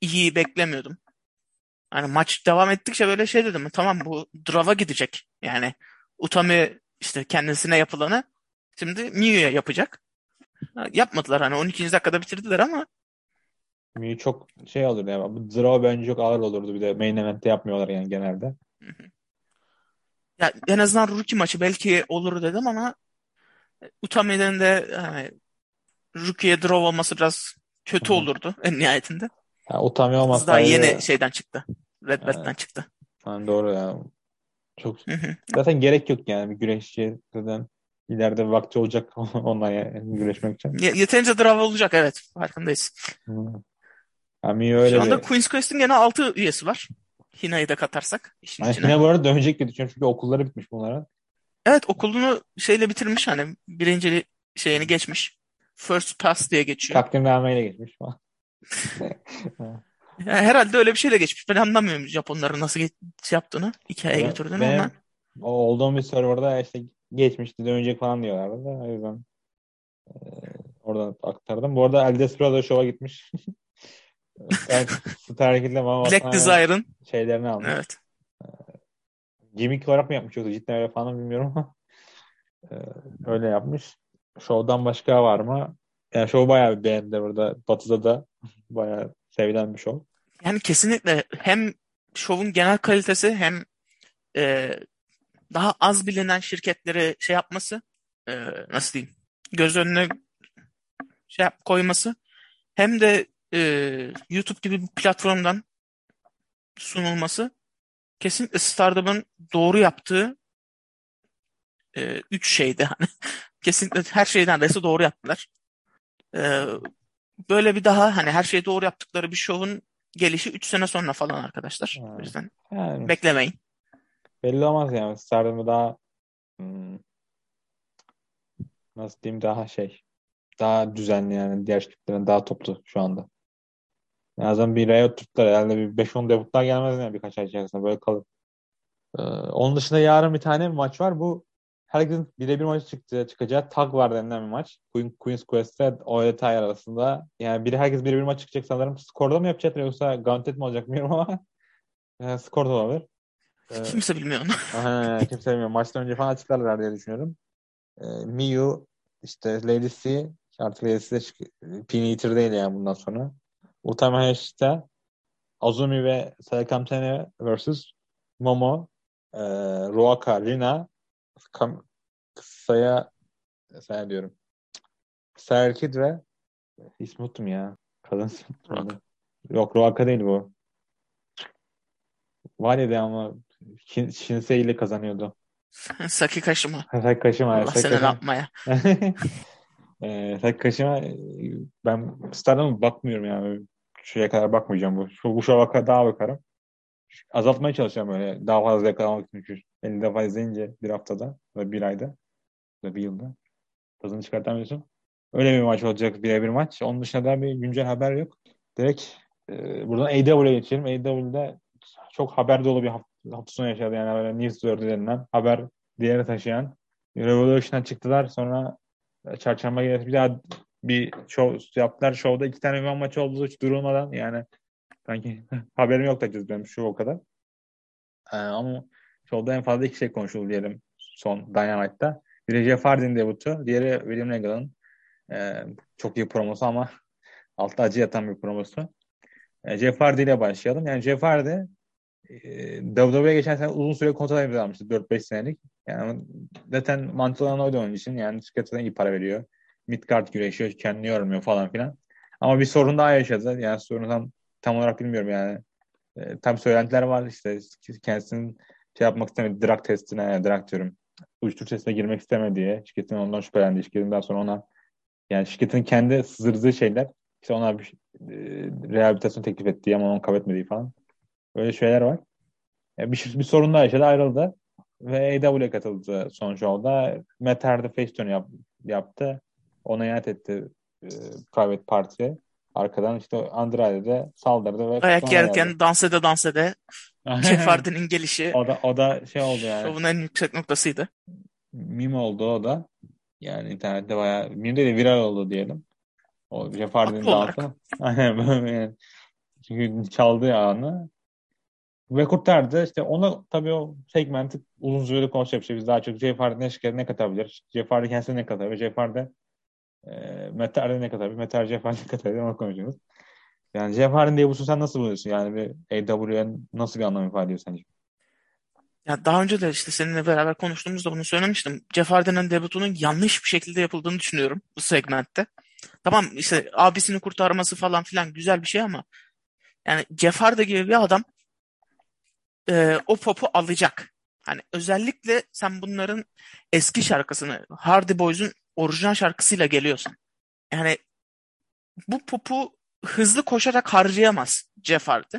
İyi beklemiyordum. Hani maç devam ettikçe böyle şey dedim. Tamam bu draw'a gidecek. Yani Utami işte kendisine yapılanı şimdi Miu'ya yapacak. Yapmadılar hani 12. dakikada bitirdiler ama Miu çok şey olurdu yani. Bu draw bence çok ağır olurdu. Bir de main event'te yapmıyorlar yani genelde. ya en azından rookie maçı belki olur dedim ama Utami'den de hani, rookie'ye draw olması biraz kötü olurdu en nihayetinde. Yani Utami olmasaydı yeni şeyden çıktı. Red. Belt'ten çıktı. yani doğru ya. Çok zaten gerek yok yani bir güreşçi zaten ileride vakti olacak [LAUGHS] onunla yani güreşmek için. Ye- Yeterince draw olacak evet farkındayız. Yani öyle Şu anda bir Queen's Quest'in gene 6 üyesi var. Hina'yı da katarsak işin Yani içine. yine bu arada dönecek diye düşünüyorum çünkü okulları bitmiş bunların. Evet okulunu şeyle bitirmiş hani birinci şeyini geçmiş. First pass diye geçiyor. Takdimnameyle geçmiş falan. Yani herhalde öyle bir şeyle geçmiş. Ben anlamıyorum Japonların nasıl geç, şey yaptığını, hikayeye Ben- götürdüğünü benim ama o olduğum bir serverda işte geçmişti dönecek falan diyorlardı da o yüzden e, oradan aktardım. Bu arada El Desperado şova gitmiş. Star, Kid'le Mama Black Desire'ın şeylerini almış. evet. Gimmick olarak mı yapmış yoksa cidden öyle falan bilmiyorum ama e, öyle yapmış. Show'dan başka var mı? Yani show bayağı beğendi burada. Batı'da da bayağı sevilen bir show. Yani kesinlikle hem şovun genel kalitesi hem e, daha az bilinen şirketleri şey yapması e, nasıl diyeyim göz önüne şey yap, koyması hem de e, YouTube gibi bir platformdan sunulması kesinlikle Stardom'un doğru yaptığı e, üç şeydi. [LAUGHS] Hani kesinlikle her şeyden resi doğru yaptılar. E, böyle bir daha hani her şeyi doğru yaptıkları bir şovun gelişi 3 sene sonra falan arkadaşlar. Ha. O yüzden Yani beklemeyin. belli olmaz yani. Stardom'u daha hmm, nasıl diyeyim daha şey daha düzenli yani diğer şirketlerin daha toplu şu anda. En azından bir Riot tuttular herhalde bir 5-10 debutlar gelmez yani birkaç ay içerisinde böyle kalır. Ee, onun dışında yarın bir tane maç var. Bu herkesin birebir maçı çıktı, çıkacağı tag var denilen bir maç. Queen, Queen's Quest'te OLT arasında. Yani biri herkes birebir maç çıkacak sanırım. Skorda mı yapacaklar yoksa Gauntlet mi olacak bilmiyorum ama yani [LAUGHS] skor da olabilir. Ee, [LAUGHS] Kimse bilmiyor onu. [LAUGHS] Aha, kimse bilmiyor. Maçtan önce falan açıklarlar diye düşünüyorum. Ee, Miyu, işte Lady C, artık Lady C Pin Eater değil yani bundan sonra. Utami Hayashita, Azumi ve Sayakamtene vs. Momo, e, Ruaka, Rina, Kam, Saya, Saya diyorum. Serkid ve ismi unuttum ya. Kadın. Yok Ruaka değil bu. Var ya ama Shinsei ile kazanıyordu. [LAUGHS] Saki Kaşıma. Saki Kaşıma. Allah Saki seni Kaşıma. yapmaya. [LAUGHS] Ee, Saki Kaşıma ben Star'dan bakmıyorum yani. Şuraya kadar bakmayacağım bu. Şu, bu şova daha bakarım. Azaltmaya çalışacağım böyle. Daha fazla yakalamak için. Çünkü 50 defa izleyince bir haftada ve bir ayda ve bir yılda tadını çıkartamıyorsun. Öyle bir maç olacak birebir maç. Onun dışında da bir güncel haber yok. Direkt e, buradan AEW'ye geçelim. AEW'de çok haber dolu bir hafta, hafta sonu yaşadı. Yani böyle News denilen haber diğeri taşıyan Revolution'a çıktılar. Sonra çarşamba günü bir daha bir show yaptılar. Show'da iki tane ünvan maçı oldu hiç durulmadan. Yani sanki [LAUGHS] haberim yok da benim şu o kadar. Ee, ama show'da en fazla iki şey konuşuldu diyelim son Dynamite'da. Biri Jeff Hardy'nin debutu, diğeri William Regal'ın e, çok iyi promosu ama [LAUGHS] altta acı yatan bir promosu. E, Jeff Hardy ile başlayalım. Yani Jeff Hardy e, WWE'ye geçen sene uzun süre kontrat imzalamıştı. 4-5 senelik. Yani zaten mantıklı olan oydu onun için. Yani şirketten iyi para veriyor. Midcard güreşiyor. Kendini yormuyor falan filan. Ama bir sorun daha yaşadı. Yani sorunu tam, tam olarak bilmiyorum yani. E, tam söylentiler var işte kendisinin şey yapmak istemedi. Drug testine, drug diyorum. Uyuşturucu testine girmek istemedi diye. Şirketin ondan şüphelendi. Şirketin daha sonra ona yani şirketin kendi sızdırdığı şeyler işte ona bir e, rehabilitasyon teklif ettiği ama onu kabul etmediği falan. Böyle şeyler var. E, bir, bir sorun daha yaşadı ayrıldı. Ve AW'ye katıldı son show'da. Matt Hardy face turn yap, yaptı. Ona ihanet etti e, private partiye. Arkadan işte Andrade de saldırdı ve Ayak yerken geldi. dans ede dans ede [LAUGHS] Jeff gelişi o da o da şey oldu yani. şovun en yüksek noktasıydı. Meme oldu o da. Yani internette bayağı değil de viral oldu diyelim. O Jeff Hardy'nin. [LAUGHS] Aynen böyle. Çünkü çaldığı anı ve kurtardı. İşte ona tabii o segmenti uzun süreli konuşacak bir şey. Biz daha çok Jeff Hardy ne, ne katabilir? Jeff Hardy kendisine ne katabilir? Jeff Hardy e, Matt Hardy ne? Matt Hardy Jeff Hardy ne katabilir? Onu konuşuyoruz. Yani Jeff Hardy'nin debutu sen nasıl buluyorsun? Yani bir AW'ye nasıl bir anlam ifade ediyor sence? Ya daha önce de işte seninle beraber konuştuğumuzda bunu söylemiştim. Jeff Hardy'nin debutunun yanlış bir şekilde yapıldığını düşünüyorum bu segmentte. Tamam işte abisini kurtarması falan filan güzel bir şey ama yani Jeff Hardy gibi bir adam e, o popu alacak. Hani özellikle sen bunların eski şarkısını Hardy Boys'un orijinal şarkısıyla geliyorsun. Yani bu popu hızlı koşarak harcayamaz Jeff Hardy.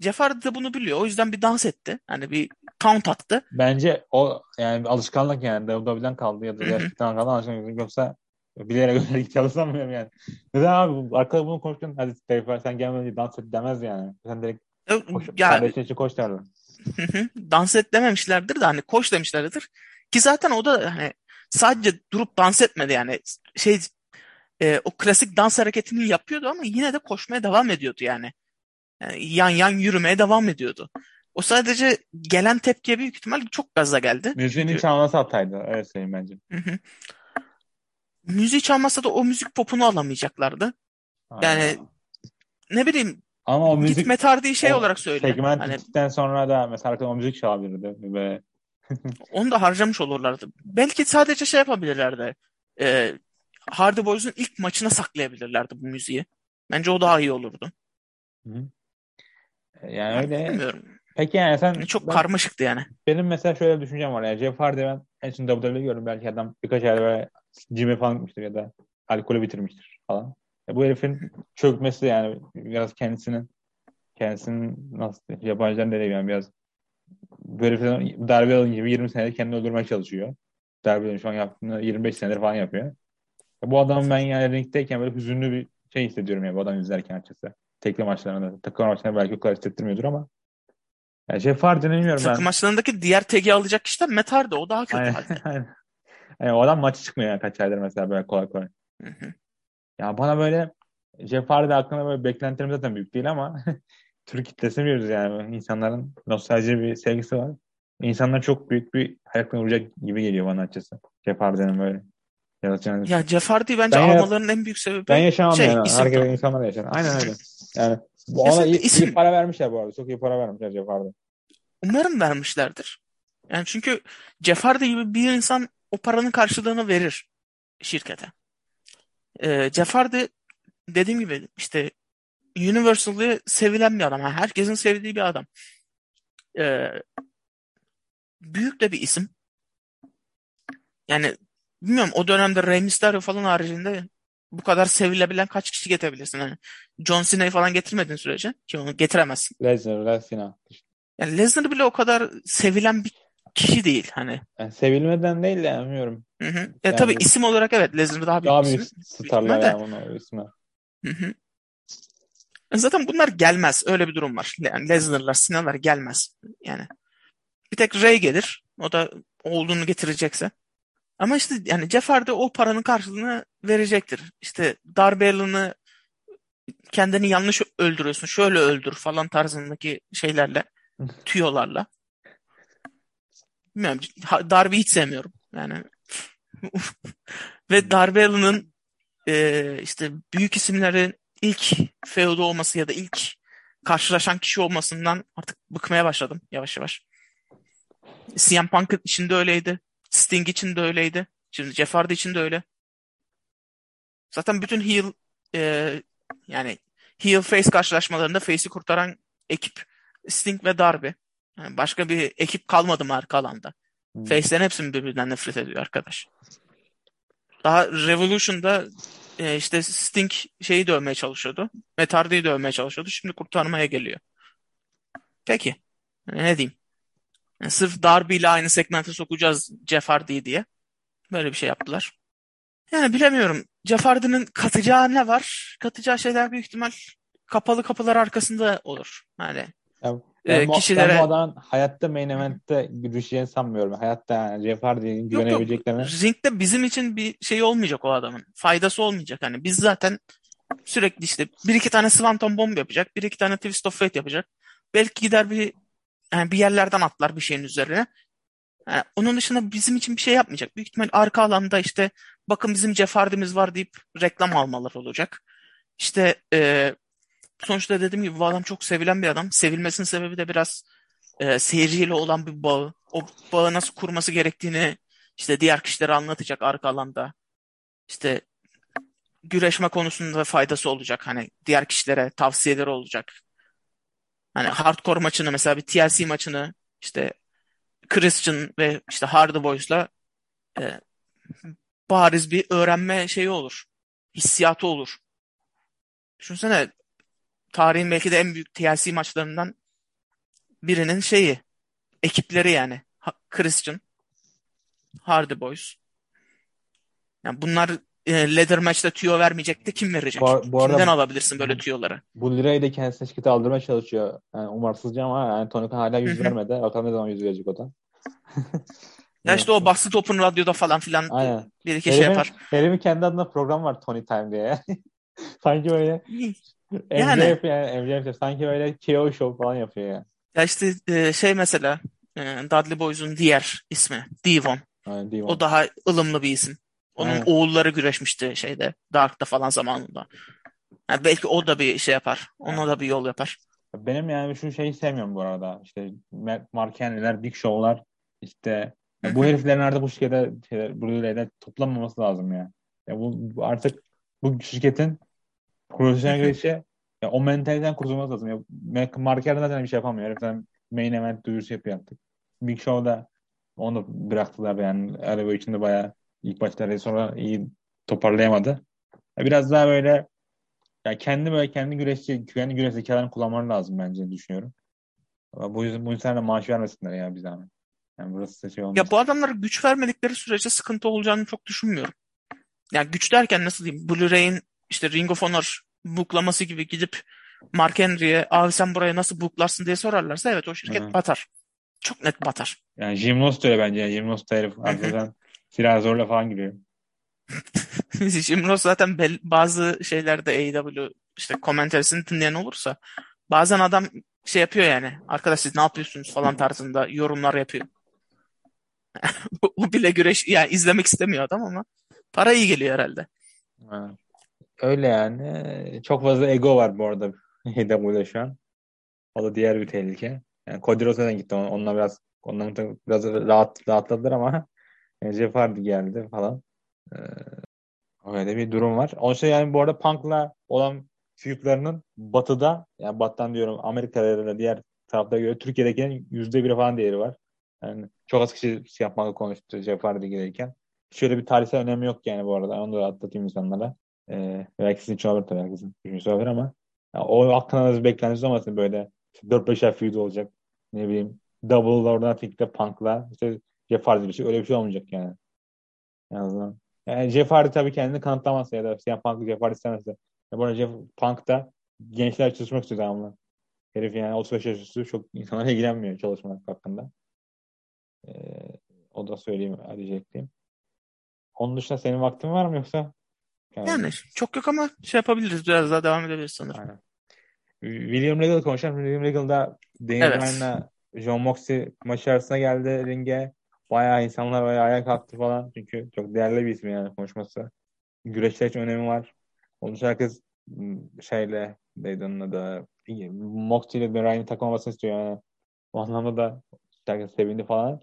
Jeff Hardy de bunu biliyor. O yüzden bir dans etti. Hani bir count attı. Bence o yani alışkanlık yani WWE'den kaldı ya da gerçekten kaldı alışkanlık yoksa bilerek öyle çalışamıyorum yani. Neden abi arkada bunu konuşurken hadi Dave sen gelmeden dans et demez yani. Sen direkt koş, Ya kardeşin için koş hı. dans et dememişlerdir de hani koş demişlerdir. Ki zaten o da hani sadece durup dans etmedi yani şey e, o klasik dans hareketini yapıyordu ama yine de koşmaya devam ediyordu yani. Yani yan yan yürümeye devam ediyordu. O sadece gelen tepkiye büyük ihtimal çok gaza geldi. Müziğinin Çünkü çalması hataydı. Öyle söyleyeyim bence. hı hı. müziği çalmasa da o müzik popunu alamayacaklardı. Yani Aynen. ne bileyim Ama o müzik Metardi'yi şey o olarak söyle. segment Hani sonra da mesela arkadan o müzik çalabilirdi ve [LAUGHS] onu da harcamış olurlardı. Belki sadece şey yapabilirlerdi. E, Hardy Boys'un ilk maçına saklayabilirlerdi bu müziği. Bence o daha iyi olurdu. Hı. yani Yani öyle bilmiyorum. peki yani sen Çok ben karmaşıktı yani. benim mesela şöyle bir düşüncem var yani Jeff Hardy ben en son WWE'de gördüm belki adam birkaç ay böyle cime falan gitmiştir ya da alkolü bitirmiştir falan. Ya bu herifin çökmesi yani biraz kendisinin kendisinin nasıl yabancıların dediği yani biraz böyle herifin darbe alın gibi 20 senedir kendini öldürmeye çalışıyor. Darbe şu an yaptığını 25 senedir falan yapıyor. Ya bu adamın ben yani ringdeyken böyle hüzünlü bir şey hissediyorum yani bu adamı izlerken açıkçası. Tekli maçlarında, takım maçlarında belki o kadar hissettirmiyordur ama yani Jeff Hardy'ni bilmiyorum Takım ben. maçlarındaki diğer tagi alacak kişi de Matt Hardy. O daha kötü Aynen. [LAUGHS] aynen. Yani o adam maçı çıkmıyor yani kaç aydır mesela böyle kolay kolay. Hı hı. Ya bana böyle Jeff Hardy hakkında böyle beklentilerim zaten büyük değil ama [LAUGHS] Türk kitlesini biliyoruz yani. İnsanların nostalji bir sevgisi var. İnsanlar çok büyük bir hayal vuracak gibi geliyor bana açıkçası. Jeff Hardy'nin böyle yaratacağını Ya Jeff Hardy'yi bence Ben almalarının en büyük sebebi Ben yaşamam şey yani. isim Herkes insanlar yaşar. Aynen öyle. Yani Bu ona iyi, isim... iyi para vermişler bu arada. Çok iyi para vermişler Jeff Hardy. Umarım vermişlerdir. Yani çünkü Jeff Hardy gibi bir insan o paranın karşılığını verir şirkete. Ee, Jeff Hardy dediğim gibi işte Universal'ı sevilen bir adam. Yani herkesin sevdiği bir adam. Ee, büyük de bir isim. Yani bilmiyorum o dönemde Rey Mysterio falan haricinde bu kadar sevilebilen kaç kişi getirebilirsin? Yani John Cena'yı falan getirmediğin sürece ki onu getiremezsin. Lesnar, Lesnar. Yani Lesnar bile o kadar sevilen bir kişi değil hani. Yani sevilmeden değil de bilmiyorum. Hı hı. Ya yani, tabii isim olarak evet Lesnar daha büyük daha büyük starlar yani onun ismi. Hı hı. Zaten bunlar gelmez. Öyle bir durum var. Yani Lesnar'lar, Sina'lar gelmez. Yani bir tek Ray gelir. O da olduğunu getirecekse. Ama işte yani Jeff Hardy o paranın karşılığını verecektir. İşte Darby Allin'ı kendini yanlış öldürüyorsun. Şöyle öldür falan tarzındaki şeylerle. [LAUGHS] tüyolarla. Bilmiyorum. Darby'yi hiç sevmiyorum. Yani [LAUGHS] ve Darby Allin'ın e, işte büyük isimlerin ilk feudu olması ya da ilk karşılaşan kişi olmasından artık bıkmaya başladım yavaş yavaş. CM Punk için de öyleydi. Sting için de öyleydi. Şimdi Jeff Hardy için de öyle. Zaten bütün heel e, yani heel face karşılaşmalarında face'i kurtaran ekip Sting ve Darby. Yani başka bir ekip kalmadı mı arka alanda. Hmm. Face'lerin hepsi birbirinden nefret ediyor arkadaş. Daha Revolution'da e, işte Sting şeyi dövmeye çalışıyordu. Matt Hardy'yi dövmeye çalışıyordu. Şimdi kurtarmaya geliyor. Peki. Ne diyeyim? Yani sırf Darby ile aynı segmente sokacağız Jeff Hardy'yi diye. Böyle bir şey yaptılar. Yani bilemiyorum. Jeff Hardy'nin katacağı ne var? Katacağı şeyler büyük ihtimal kapalı kapılar arkasında olur. Yani ya, ben, e, kişilere... ben bu adamın hayatta main event'te düşeceğini sanmıyorum. Hayatta yani Jeff Hardy'nin güvenebileceklerini. Yok, ringde bizim için bir şey olmayacak o adamın. Faydası olmayacak. Hani biz zaten sürekli işte bir iki tane Swanton Bomb yapacak. Bir iki tane Twist of Fate yapacak. Belki gider bir yani bir yerlerden atlar bir şeyin üzerine. Yani onun dışında bizim için bir şey yapmayacak. Büyük ihtimal arka alanda işte bakın bizim Jeff Hardy'miz var deyip reklam almalar olacak. İşte e, sonuçta dediğim gibi bu adam çok sevilen bir adam. Sevilmesinin sebebi de biraz e, seyirciyle olan bir bağı. O bağı nasıl kurması gerektiğini işte diğer kişilere anlatacak arka alanda. İşte güreşme konusunda faydası olacak. Hani diğer kişilere tavsiyeleri olacak. Hani hardcore maçını mesela bir TLC maçını işte Christian ve işte Hardy Boys'la e, bariz bir öğrenme şeyi olur. Hissiyatı olur. Düşünsene tarihin belki de en büyük TLC maçlarından birinin şeyi ekipleri yani Christian Hardy Boys. Yani bunlar e, ladder maçta tüyo vermeyecekti. Kim verecek? Bu, bu arada, Kimden alabilirsin böyle tüyoları? Bu lirayı da kendisine şirkete aldırmaya çalışıyor. Yani umarsızca ama yani Tony Khan hala yüz vermedi. Bakalım ne zaman yüz verecek o da. [LAUGHS] ya işte o Bastı Top'un radyoda falan filan Aynen. bir iki şey yapar. Herif'in kendi adına program var Tony Time diye. [LAUGHS] Sanki böyle yani, MJF yani MJF sanki böyle KO show falan yapıyor ya. Ya işte e, şey mesela e, Dudley Boys'un diğer ismi Devon. Aynen, Devon. O daha ılımlı bir isim. Onun Aynen. oğulları güreşmişti şeyde Dark'ta falan zamanında. Yani belki o da bir şey yapar. Ona da bir yol yapar. Benim yani şu şeyi sevmiyorum bu arada. İşte Mark Henry'ler, Big Show'lar işte bu heriflerin artık bu şirkete şeyler, Blu-ray'de toplanmaması lazım ya. ya bu, bu artık bu şirketin profesyonel güreşe ya o mentaliteden kurtulması lazım. Ya, Mark Henry zaten bir şey yapamıyor. Heriften main event duyurusu yapıyor artık. Big Show'da onu da bıraktılar yani. Araba içinde bayağı ilk başta sonra iyi toparlayamadı. Biraz daha böyle ya kendi böyle kendi güreşçi, kendi güreş zekalarını kullanmaları lazım bence düşünüyorum. Bu yüzden bu insanlara maaş vermesinler ya bir zahmet. Yani burası şey olmaz. Ya bu adamlara güç vermedikleri sürece sıkıntı olacağını çok düşünmüyorum. Yani güç derken nasıl diyeyim? Blu-ray'in işte Ring of Honor buklaması gibi gidip Mark Henry'e abi sen buraya nasıl buklarsın diye sorarlarsa evet o şirket Hı. batar. Çok net batar. Yani Jim Ross öyle bence. Jim Ross da herif arkadan silah [LAUGHS] zorla falan giriyor. [LAUGHS] Jim Ross zaten bazı şeylerde AEW işte komentarisini dinleyen olursa bazen adam şey yapıyor yani arkadaş siz ne yapıyorsunuz falan tarzında yorumlar yapıyor. [LAUGHS] o bile güreş yani izlemek istemiyor adam ama para iyi geliyor herhalde. Ha. Öyle yani. Çok fazla ego var bu arada [LAUGHS] AEW'de şu an. O da diğer bir tehlike. Yani Cody Rhodes'e gitti. Onunla biraz ondan biraz rahat rahatladılar ama [LAUGHS] Jeff Hardy geldi falan. Ee, öyle bir durum var. Onun şey yani bu arada Punk'la olan feudlarının batıda yani battan diyorum Amerika'da da diğer tarafta göre Türkiye'dekinin yüzde biri falan değeri var. Yani çok az kişi şey yapmakla konuştu Jeff Hardy gelirken. Şöyle bir tarihsel önemi yok yani bu arada. Onu da atlatayım insanlara. Ee, belki sizin için olabilir tabii herkesin. Düşüncesi olabilir ama yani o aklına da beklentiniz olmasın böyle 4-5 ay feud olacak. Ne bileyim Double or Nothing'de Punk'la işte Jeff Hardy bir şey. Öyle bir şey olmayacak yani. En azından. Yani Jeff Hardy tabii kendini kanıtlamazsa ya da CM Punk'la Jeff Hardy istemezse. Ya bu arada Jeff Punk da gençler çalışmak istiyor devamlı. Herif yani 35 yaş üstü çok insanlar [LAUGHS] ilgilenmiyor çalışmak hakkında. Ee, o da söyleyeyim diyecektim. Onun dışında senin vaktin var mı yoksa? Yani, yani çok yok ama şey yapabiliriz. Biraz daha devam edebiliriz sanırım. Aynen. William Regal konuşalım. William Regal da Daniel evet. Bryan'la John Moxley maçı arasında geldi ringe. Bayağı insanlar bayağı ayağa kalktı falan. Çünkü çok değerli bir isim yani konuşması. Güreşler için önemi var. Onun için herkes şeyle neydi onun adı Moxley ile Bryan'ı takmamasını istiyor yani. O anlamda da herkes sevindi falan.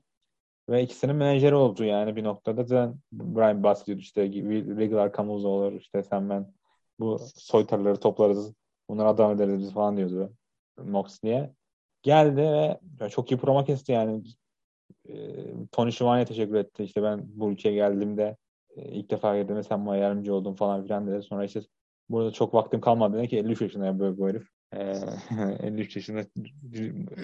Ve ikisinin menajeri oldu yani bir noktada. Zaten Brian bahsediyordu işte Regal arkamızda olur işte sen ben bu soytarları toplarız bunları adam ederiz biz falan diyordu Moxley'e. Geldi ve çok iyi promo kesti yani. E, Tony Schiavone'ye teşekkür etti. İşte ben bu ülkeye geldiğimde e, ilk defa geldiğimde sen bana yardımcı oldun falan filan dedi. Sonra işte burada çok vaktim kalmadı dedi ki 53 yaşında böyle bu herif. [LAUGHS] E, 53 yaşında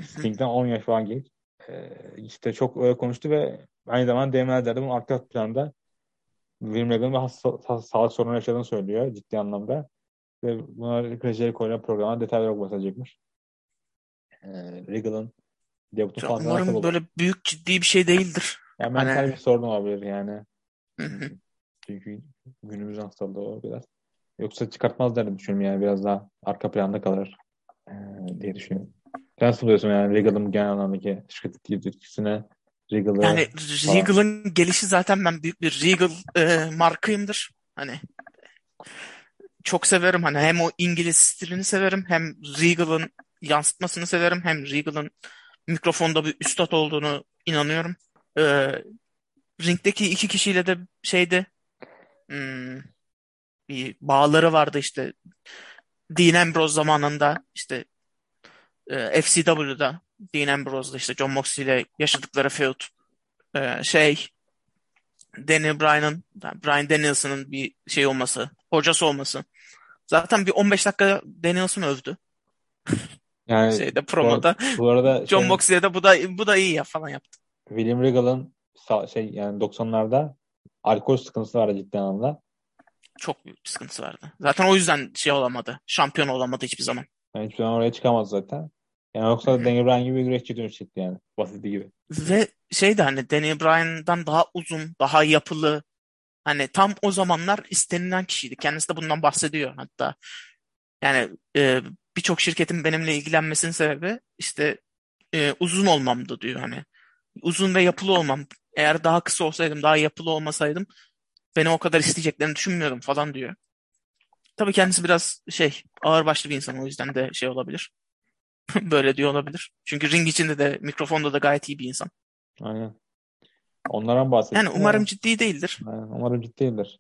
Sting'den 10 yaş falan genç. E, işte çok öyle konuştu ve aynı zamanda Demirel'de bunun arka planda William Regal'ın bir sağlık sorunu yaşadığını söylüyor ciddi anlamda. Ve buna Chris Jericho programa detaylı olarak bahsedecekmiş. E, Regal'ın debutu falan Umarım böyle büyük ciddi bir şey değildir. Yani mental hani... bir sorun olabilir yani. Çünkü günümüz hastalığı o biraz. Yoksa çıkartmazlar diye düşünüyorum yani biraz daha arka planda kalır ee, diye düşünüyorum. Nasıl buluyorsun yani Regal'ın genel anlamdaki şirket etkisine Regal'ı Yani Regal'ın gelişi zaten ben büyük bir Regal e, markayımdır. Hani çok severim hani hem o İngiliz stilini severim hem Regal'ın yansıtmasını severim hem Regal'ın mikrofonda bir üstad olduğunu inanıyorum. Ee, ringdeki iki kişiyle de şeyde hmm, bir bağları vardı işte Dean Ambrose zamanında işte e, FCW'da Dean Ambrose'da işte John Moxley ile yaşadıkları feud e, şey Daniel Bryan'ın Bryan Danielson'ın bir şey olması, hocası olması. Zaten bir 15 dakika Danielson övdü. [LAUGHS] Yani [LAUGHS] şeyde promoda. Bu, arada John şey, Moxley'e de bu da bu da iyi ya falan yaptı. William Regal'ın şey yani 90'larda alkol sıkıntısı vardı ciddi anlamda. Çok büyük bir sıkıntısı vardı. Zaten o yüzden şey olamadı. Şampiyon olamadı hiçbir zaman. Yani hiçbir zaman oraya çıkamaz zaten. Yani yoksa. [LAUGHS] Daniel Bryan gibi bir güreşçi dönüşecekti yani. Basiti gibi. Ve şey de hani Daniel Bryan'dan daha uzun, daha yapılı. Hani tam o zamanlar istenilen kişiydi. Kendisi de bundan bahsediyor hatta. Yani e, birçok şirketin benimle ilgilenmesinin sebebi işte e, uzun olmamdı diyor hani. Uzun ve yapılı olmam. Eğer daha kısa olsaydım, daha yapılı olmasaydım beni o kadar isteyeceklerini düşünmüyorum falan diyor. Tabii kendisi biraz şey ağırbaşlı bir insan o yüzden de şey olabilir. [LAUGHS] Böyle diyor olabilir. Çünkü ring içinde de mikrofonda da gayet iyi bir insan. Aynen. Onlardan bahsettim. Yani umarım ya. ciddi değildir. Aynen, umarım ciddi değildir.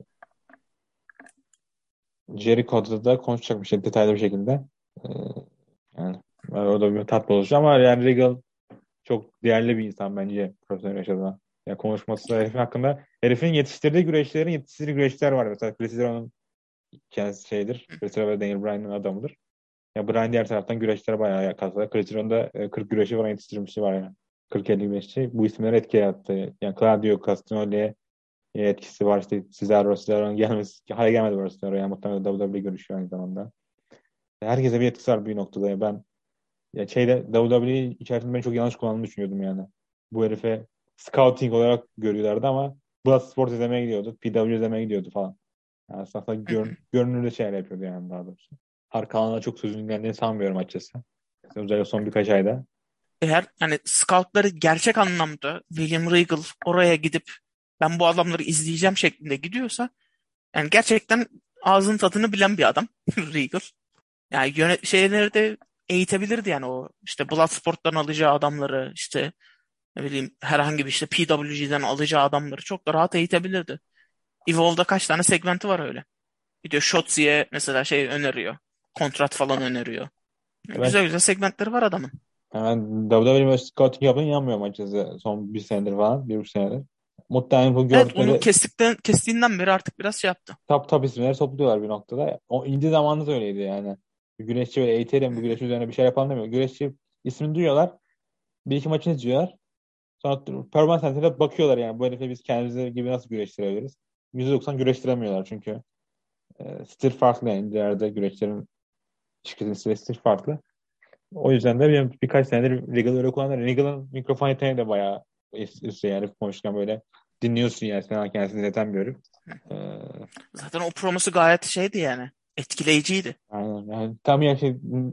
Jericho'da da konuşacakmış şey detaylı bir şekilde. Ee, yani o da bir tatlı olacak ama yani Regal çok değerli bir insan bence profesyonel yaşadığına. Yani konuşması herifin hakkında. Herifin yetiştirdiği güreşlerin yetiştirdiği güreşler var. Mesela Chris Hero'nun kendisi şeydir. Chris ve Daniel Bryan'ın adamıdır. Ya Bryan diğer taraftan güreşlere bayağı kazandı. Chris Hero'nun 40 güreşi falan yetiştirmişi var yani. 40-50 güreşçi. Bu isimler etki yarattı. Yani Claudio Castagnoli'ye etkisi var. İşte Cesaro, Cesaro'nun gelmesi, hala gelmedi bu Cesaro. Yani muhtemelen WWE görüşüyor aynı zamanda. Herkese bir etkisi var bir noktada. Ben ya şeyde WWE içerisinde ben çok yanlış kullandığını düşünüyordum yani. Bu herife scouting olarak görüyorlardı ama Bloodsport izlemeye gidiyordu. PW izlemeye gidiyordu falan. Yani aslında gör, görünürde şeyler yapıyordu yani daha doğrusu. Arka alanda çok sözünün geldiğini sanmıyorum açıkçası. Özellikle son birkaç ayda. Eğer hani scoutları gerçek anlamda William Regal oraya gidip ben bu adamları izleyeceğim şeklinde gidiyorsa yani gerçekten ağzın tadını bilen bir adam [LAUGHS] Regal. Yani yönet şeyleri de eğitebilirdi yani o işte Bloodsport'tan alacağı adamları işte ne bileyim herhangi bir işte PWG'den alacağı adamları çok da rahat eğitebilirdi. Evolve'da kaç tane segmenti var öyle. Gidiyor Shotzi'ye mesela şey öneriyor. Kontrat falan öneriyor. Evet. Güzel güzel segmentleri var adamın. Ben WWE scouting yapın inanmıyorum açıkçası son bir senedir falan. Bir buçuk senedir. Muhtemelen bu Evet gördükleri onu kestikten, kestiğinden beri artık biraz şey yaptı. top top isimleri topluyorlar bir noktada. O indie zamanında da öyleydi yani. Bir güreşçi böyle eğitelim bu güreşçi üzerine bir şey yapalım demiyor. Güreşçi ismini duyuyorlar. Bir iki maçını izliyorlar. Sonra performans center'da bakıyorlar yani bu herifle biz kendimizi gibi nasıl güreştirebiliriz. %90 güreştiremiyorlar çünkü. E, stil farklı yani. Diğerde güreşlerin şirketin stil farklı. O yüzden de benim birkaç senedir Regal öyle kullanır. Regal'ın mikrofon yeteneği de bayağı üstü yani konuşurken böyle dinliyorsun yani sen kendisini dinleten bir herif. Ee, Zaten o promosu gayet şeydi yani. Etkileyiciydi. aynen. Yani tam yani şey,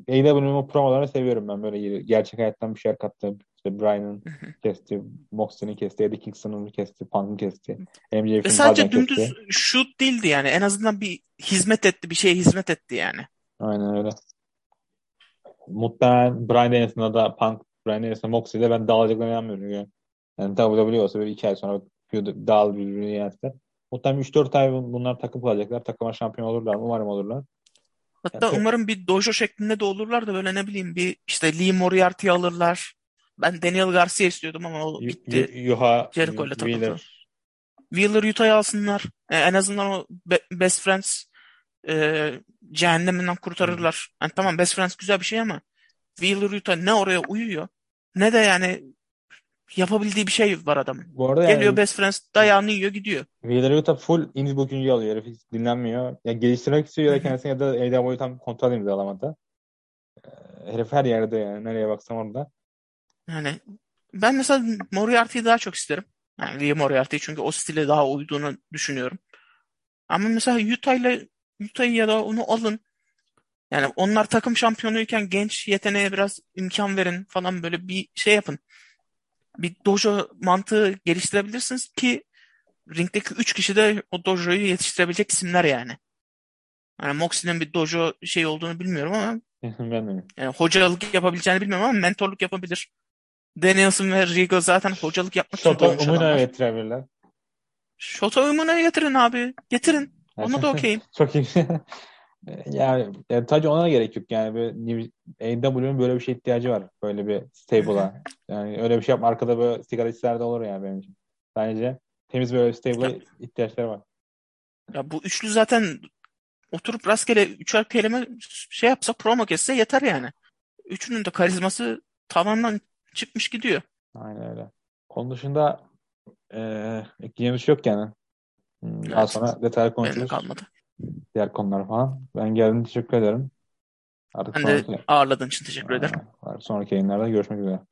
AEW'nin o promolarını seviyorum ben böyle gerçek hayattan bir şeyler kattı. İşte Bryan'ın kesti, Moxley'nin kesti, Eddie Kingston'ın kesti, Punk'ın kesti. Ve MJF'in sadece bazen dümdüz kesti. shoot değildi yani. En azından bir hizmet etti. Bir şeye hizmet etti yani. Aynen öyle. Muhtemelen Bryan Danielson'a da Punk, Bryan Danielson'a Moxley'de ben dağılacaklarına inanmıyorum. Yani, yani WWE olsa böyle iki ay sonra dağıl birbirini yenseler. Muhtemelen 3-4 ay bunlar takım kalacaklar. Takıma şampiyon olurlar. Umarım olurlar. Hatta Yani, umarım bir dojo şeklinde de olurlar da böyle ne bileyim bir işte Lee Moriarty'yi alırlar. Ben Daniel Garcia istiyordum ama o gitti. Yuha, Jericho ile takıldı. Wheeler. Utah'yı alsınlar. E, en azından o Be- Best Friends e, cehenneminden kurtarırlar. Yani tamam Best Friends güzel bir şey ama Wheeler Utah ne oraya uyuyor ne de yani yapabildiği bir şey var adamın. Bu arada Geliyor yani Best Friends dayağını yiyor gidiyor. Wheeler Yuta full indie booking'i alıyor. Herif hiç dinlenmiyor. Ya geliştirmek istiyor ya da kendisine ya da AEW'yu tam kontrat imzalamadı. Ee, herif her yerde yani. Nereye baksam orada. Yani ben mesela Moriarty'yi daha çok isterim. Yani Lee Moriarty çünkü o stile daha uyduğunu düşünüyorum. Ama mesela Utah ile Utah'yı ya da onu alın. Yani onlar takım şampiyonuyken genç yeteneğe biraz imkan verin falan böyle bir şey yapın. Bir dojo mantığı geliştirebilirsiniz ki ringdeki 3 kişi de o dojoyu yetiştirebilecek isimler yani. Yani Moxley'nin bir dojo şey olduğunu bilmiyorum ama [LAUGHS] ben de. yani hocalık yapabileceğini bilmiyorum ama mentorluk yapabilir. Danielson ve Regal zaten hocalık yapmak için Şota doğmuş Umuna adamlar. getirebilirler. Shota Umuna'yı getirin abi. Getirin. Ona da okeyim. [LAUGHS] Çok iyi. [LAUGHS] yani, yani sadece ona da gerek yok. Yani böyle AEW'nin böyle bir şey ihtiyacı var. Böyle bir stable'a. Yani öyle bir şey yapma. Arkada böyle sigara içler de olur yani benim için. Bence temiz böyle bir stable'a ihtiyaçları var. Ya bu üçlü zaten oturup rastgele üçer kelime şey yapsa promo kesse yeter yani. Üçünün de karizması tavandan çıkmış gidiyor. Aynen öyle. Onun dışında eee ekleyeceğimiz şey yok yani. Hmm, Daha Evet. sonra detaylı konuşuruz. kalmadı. Diğer konular falan. Ben geldiğin teşekkür ederim. Artık Ben de sonraki, ağırladığın için teşekkür ederim. Sonraki yayınlarda görüşmek üzere.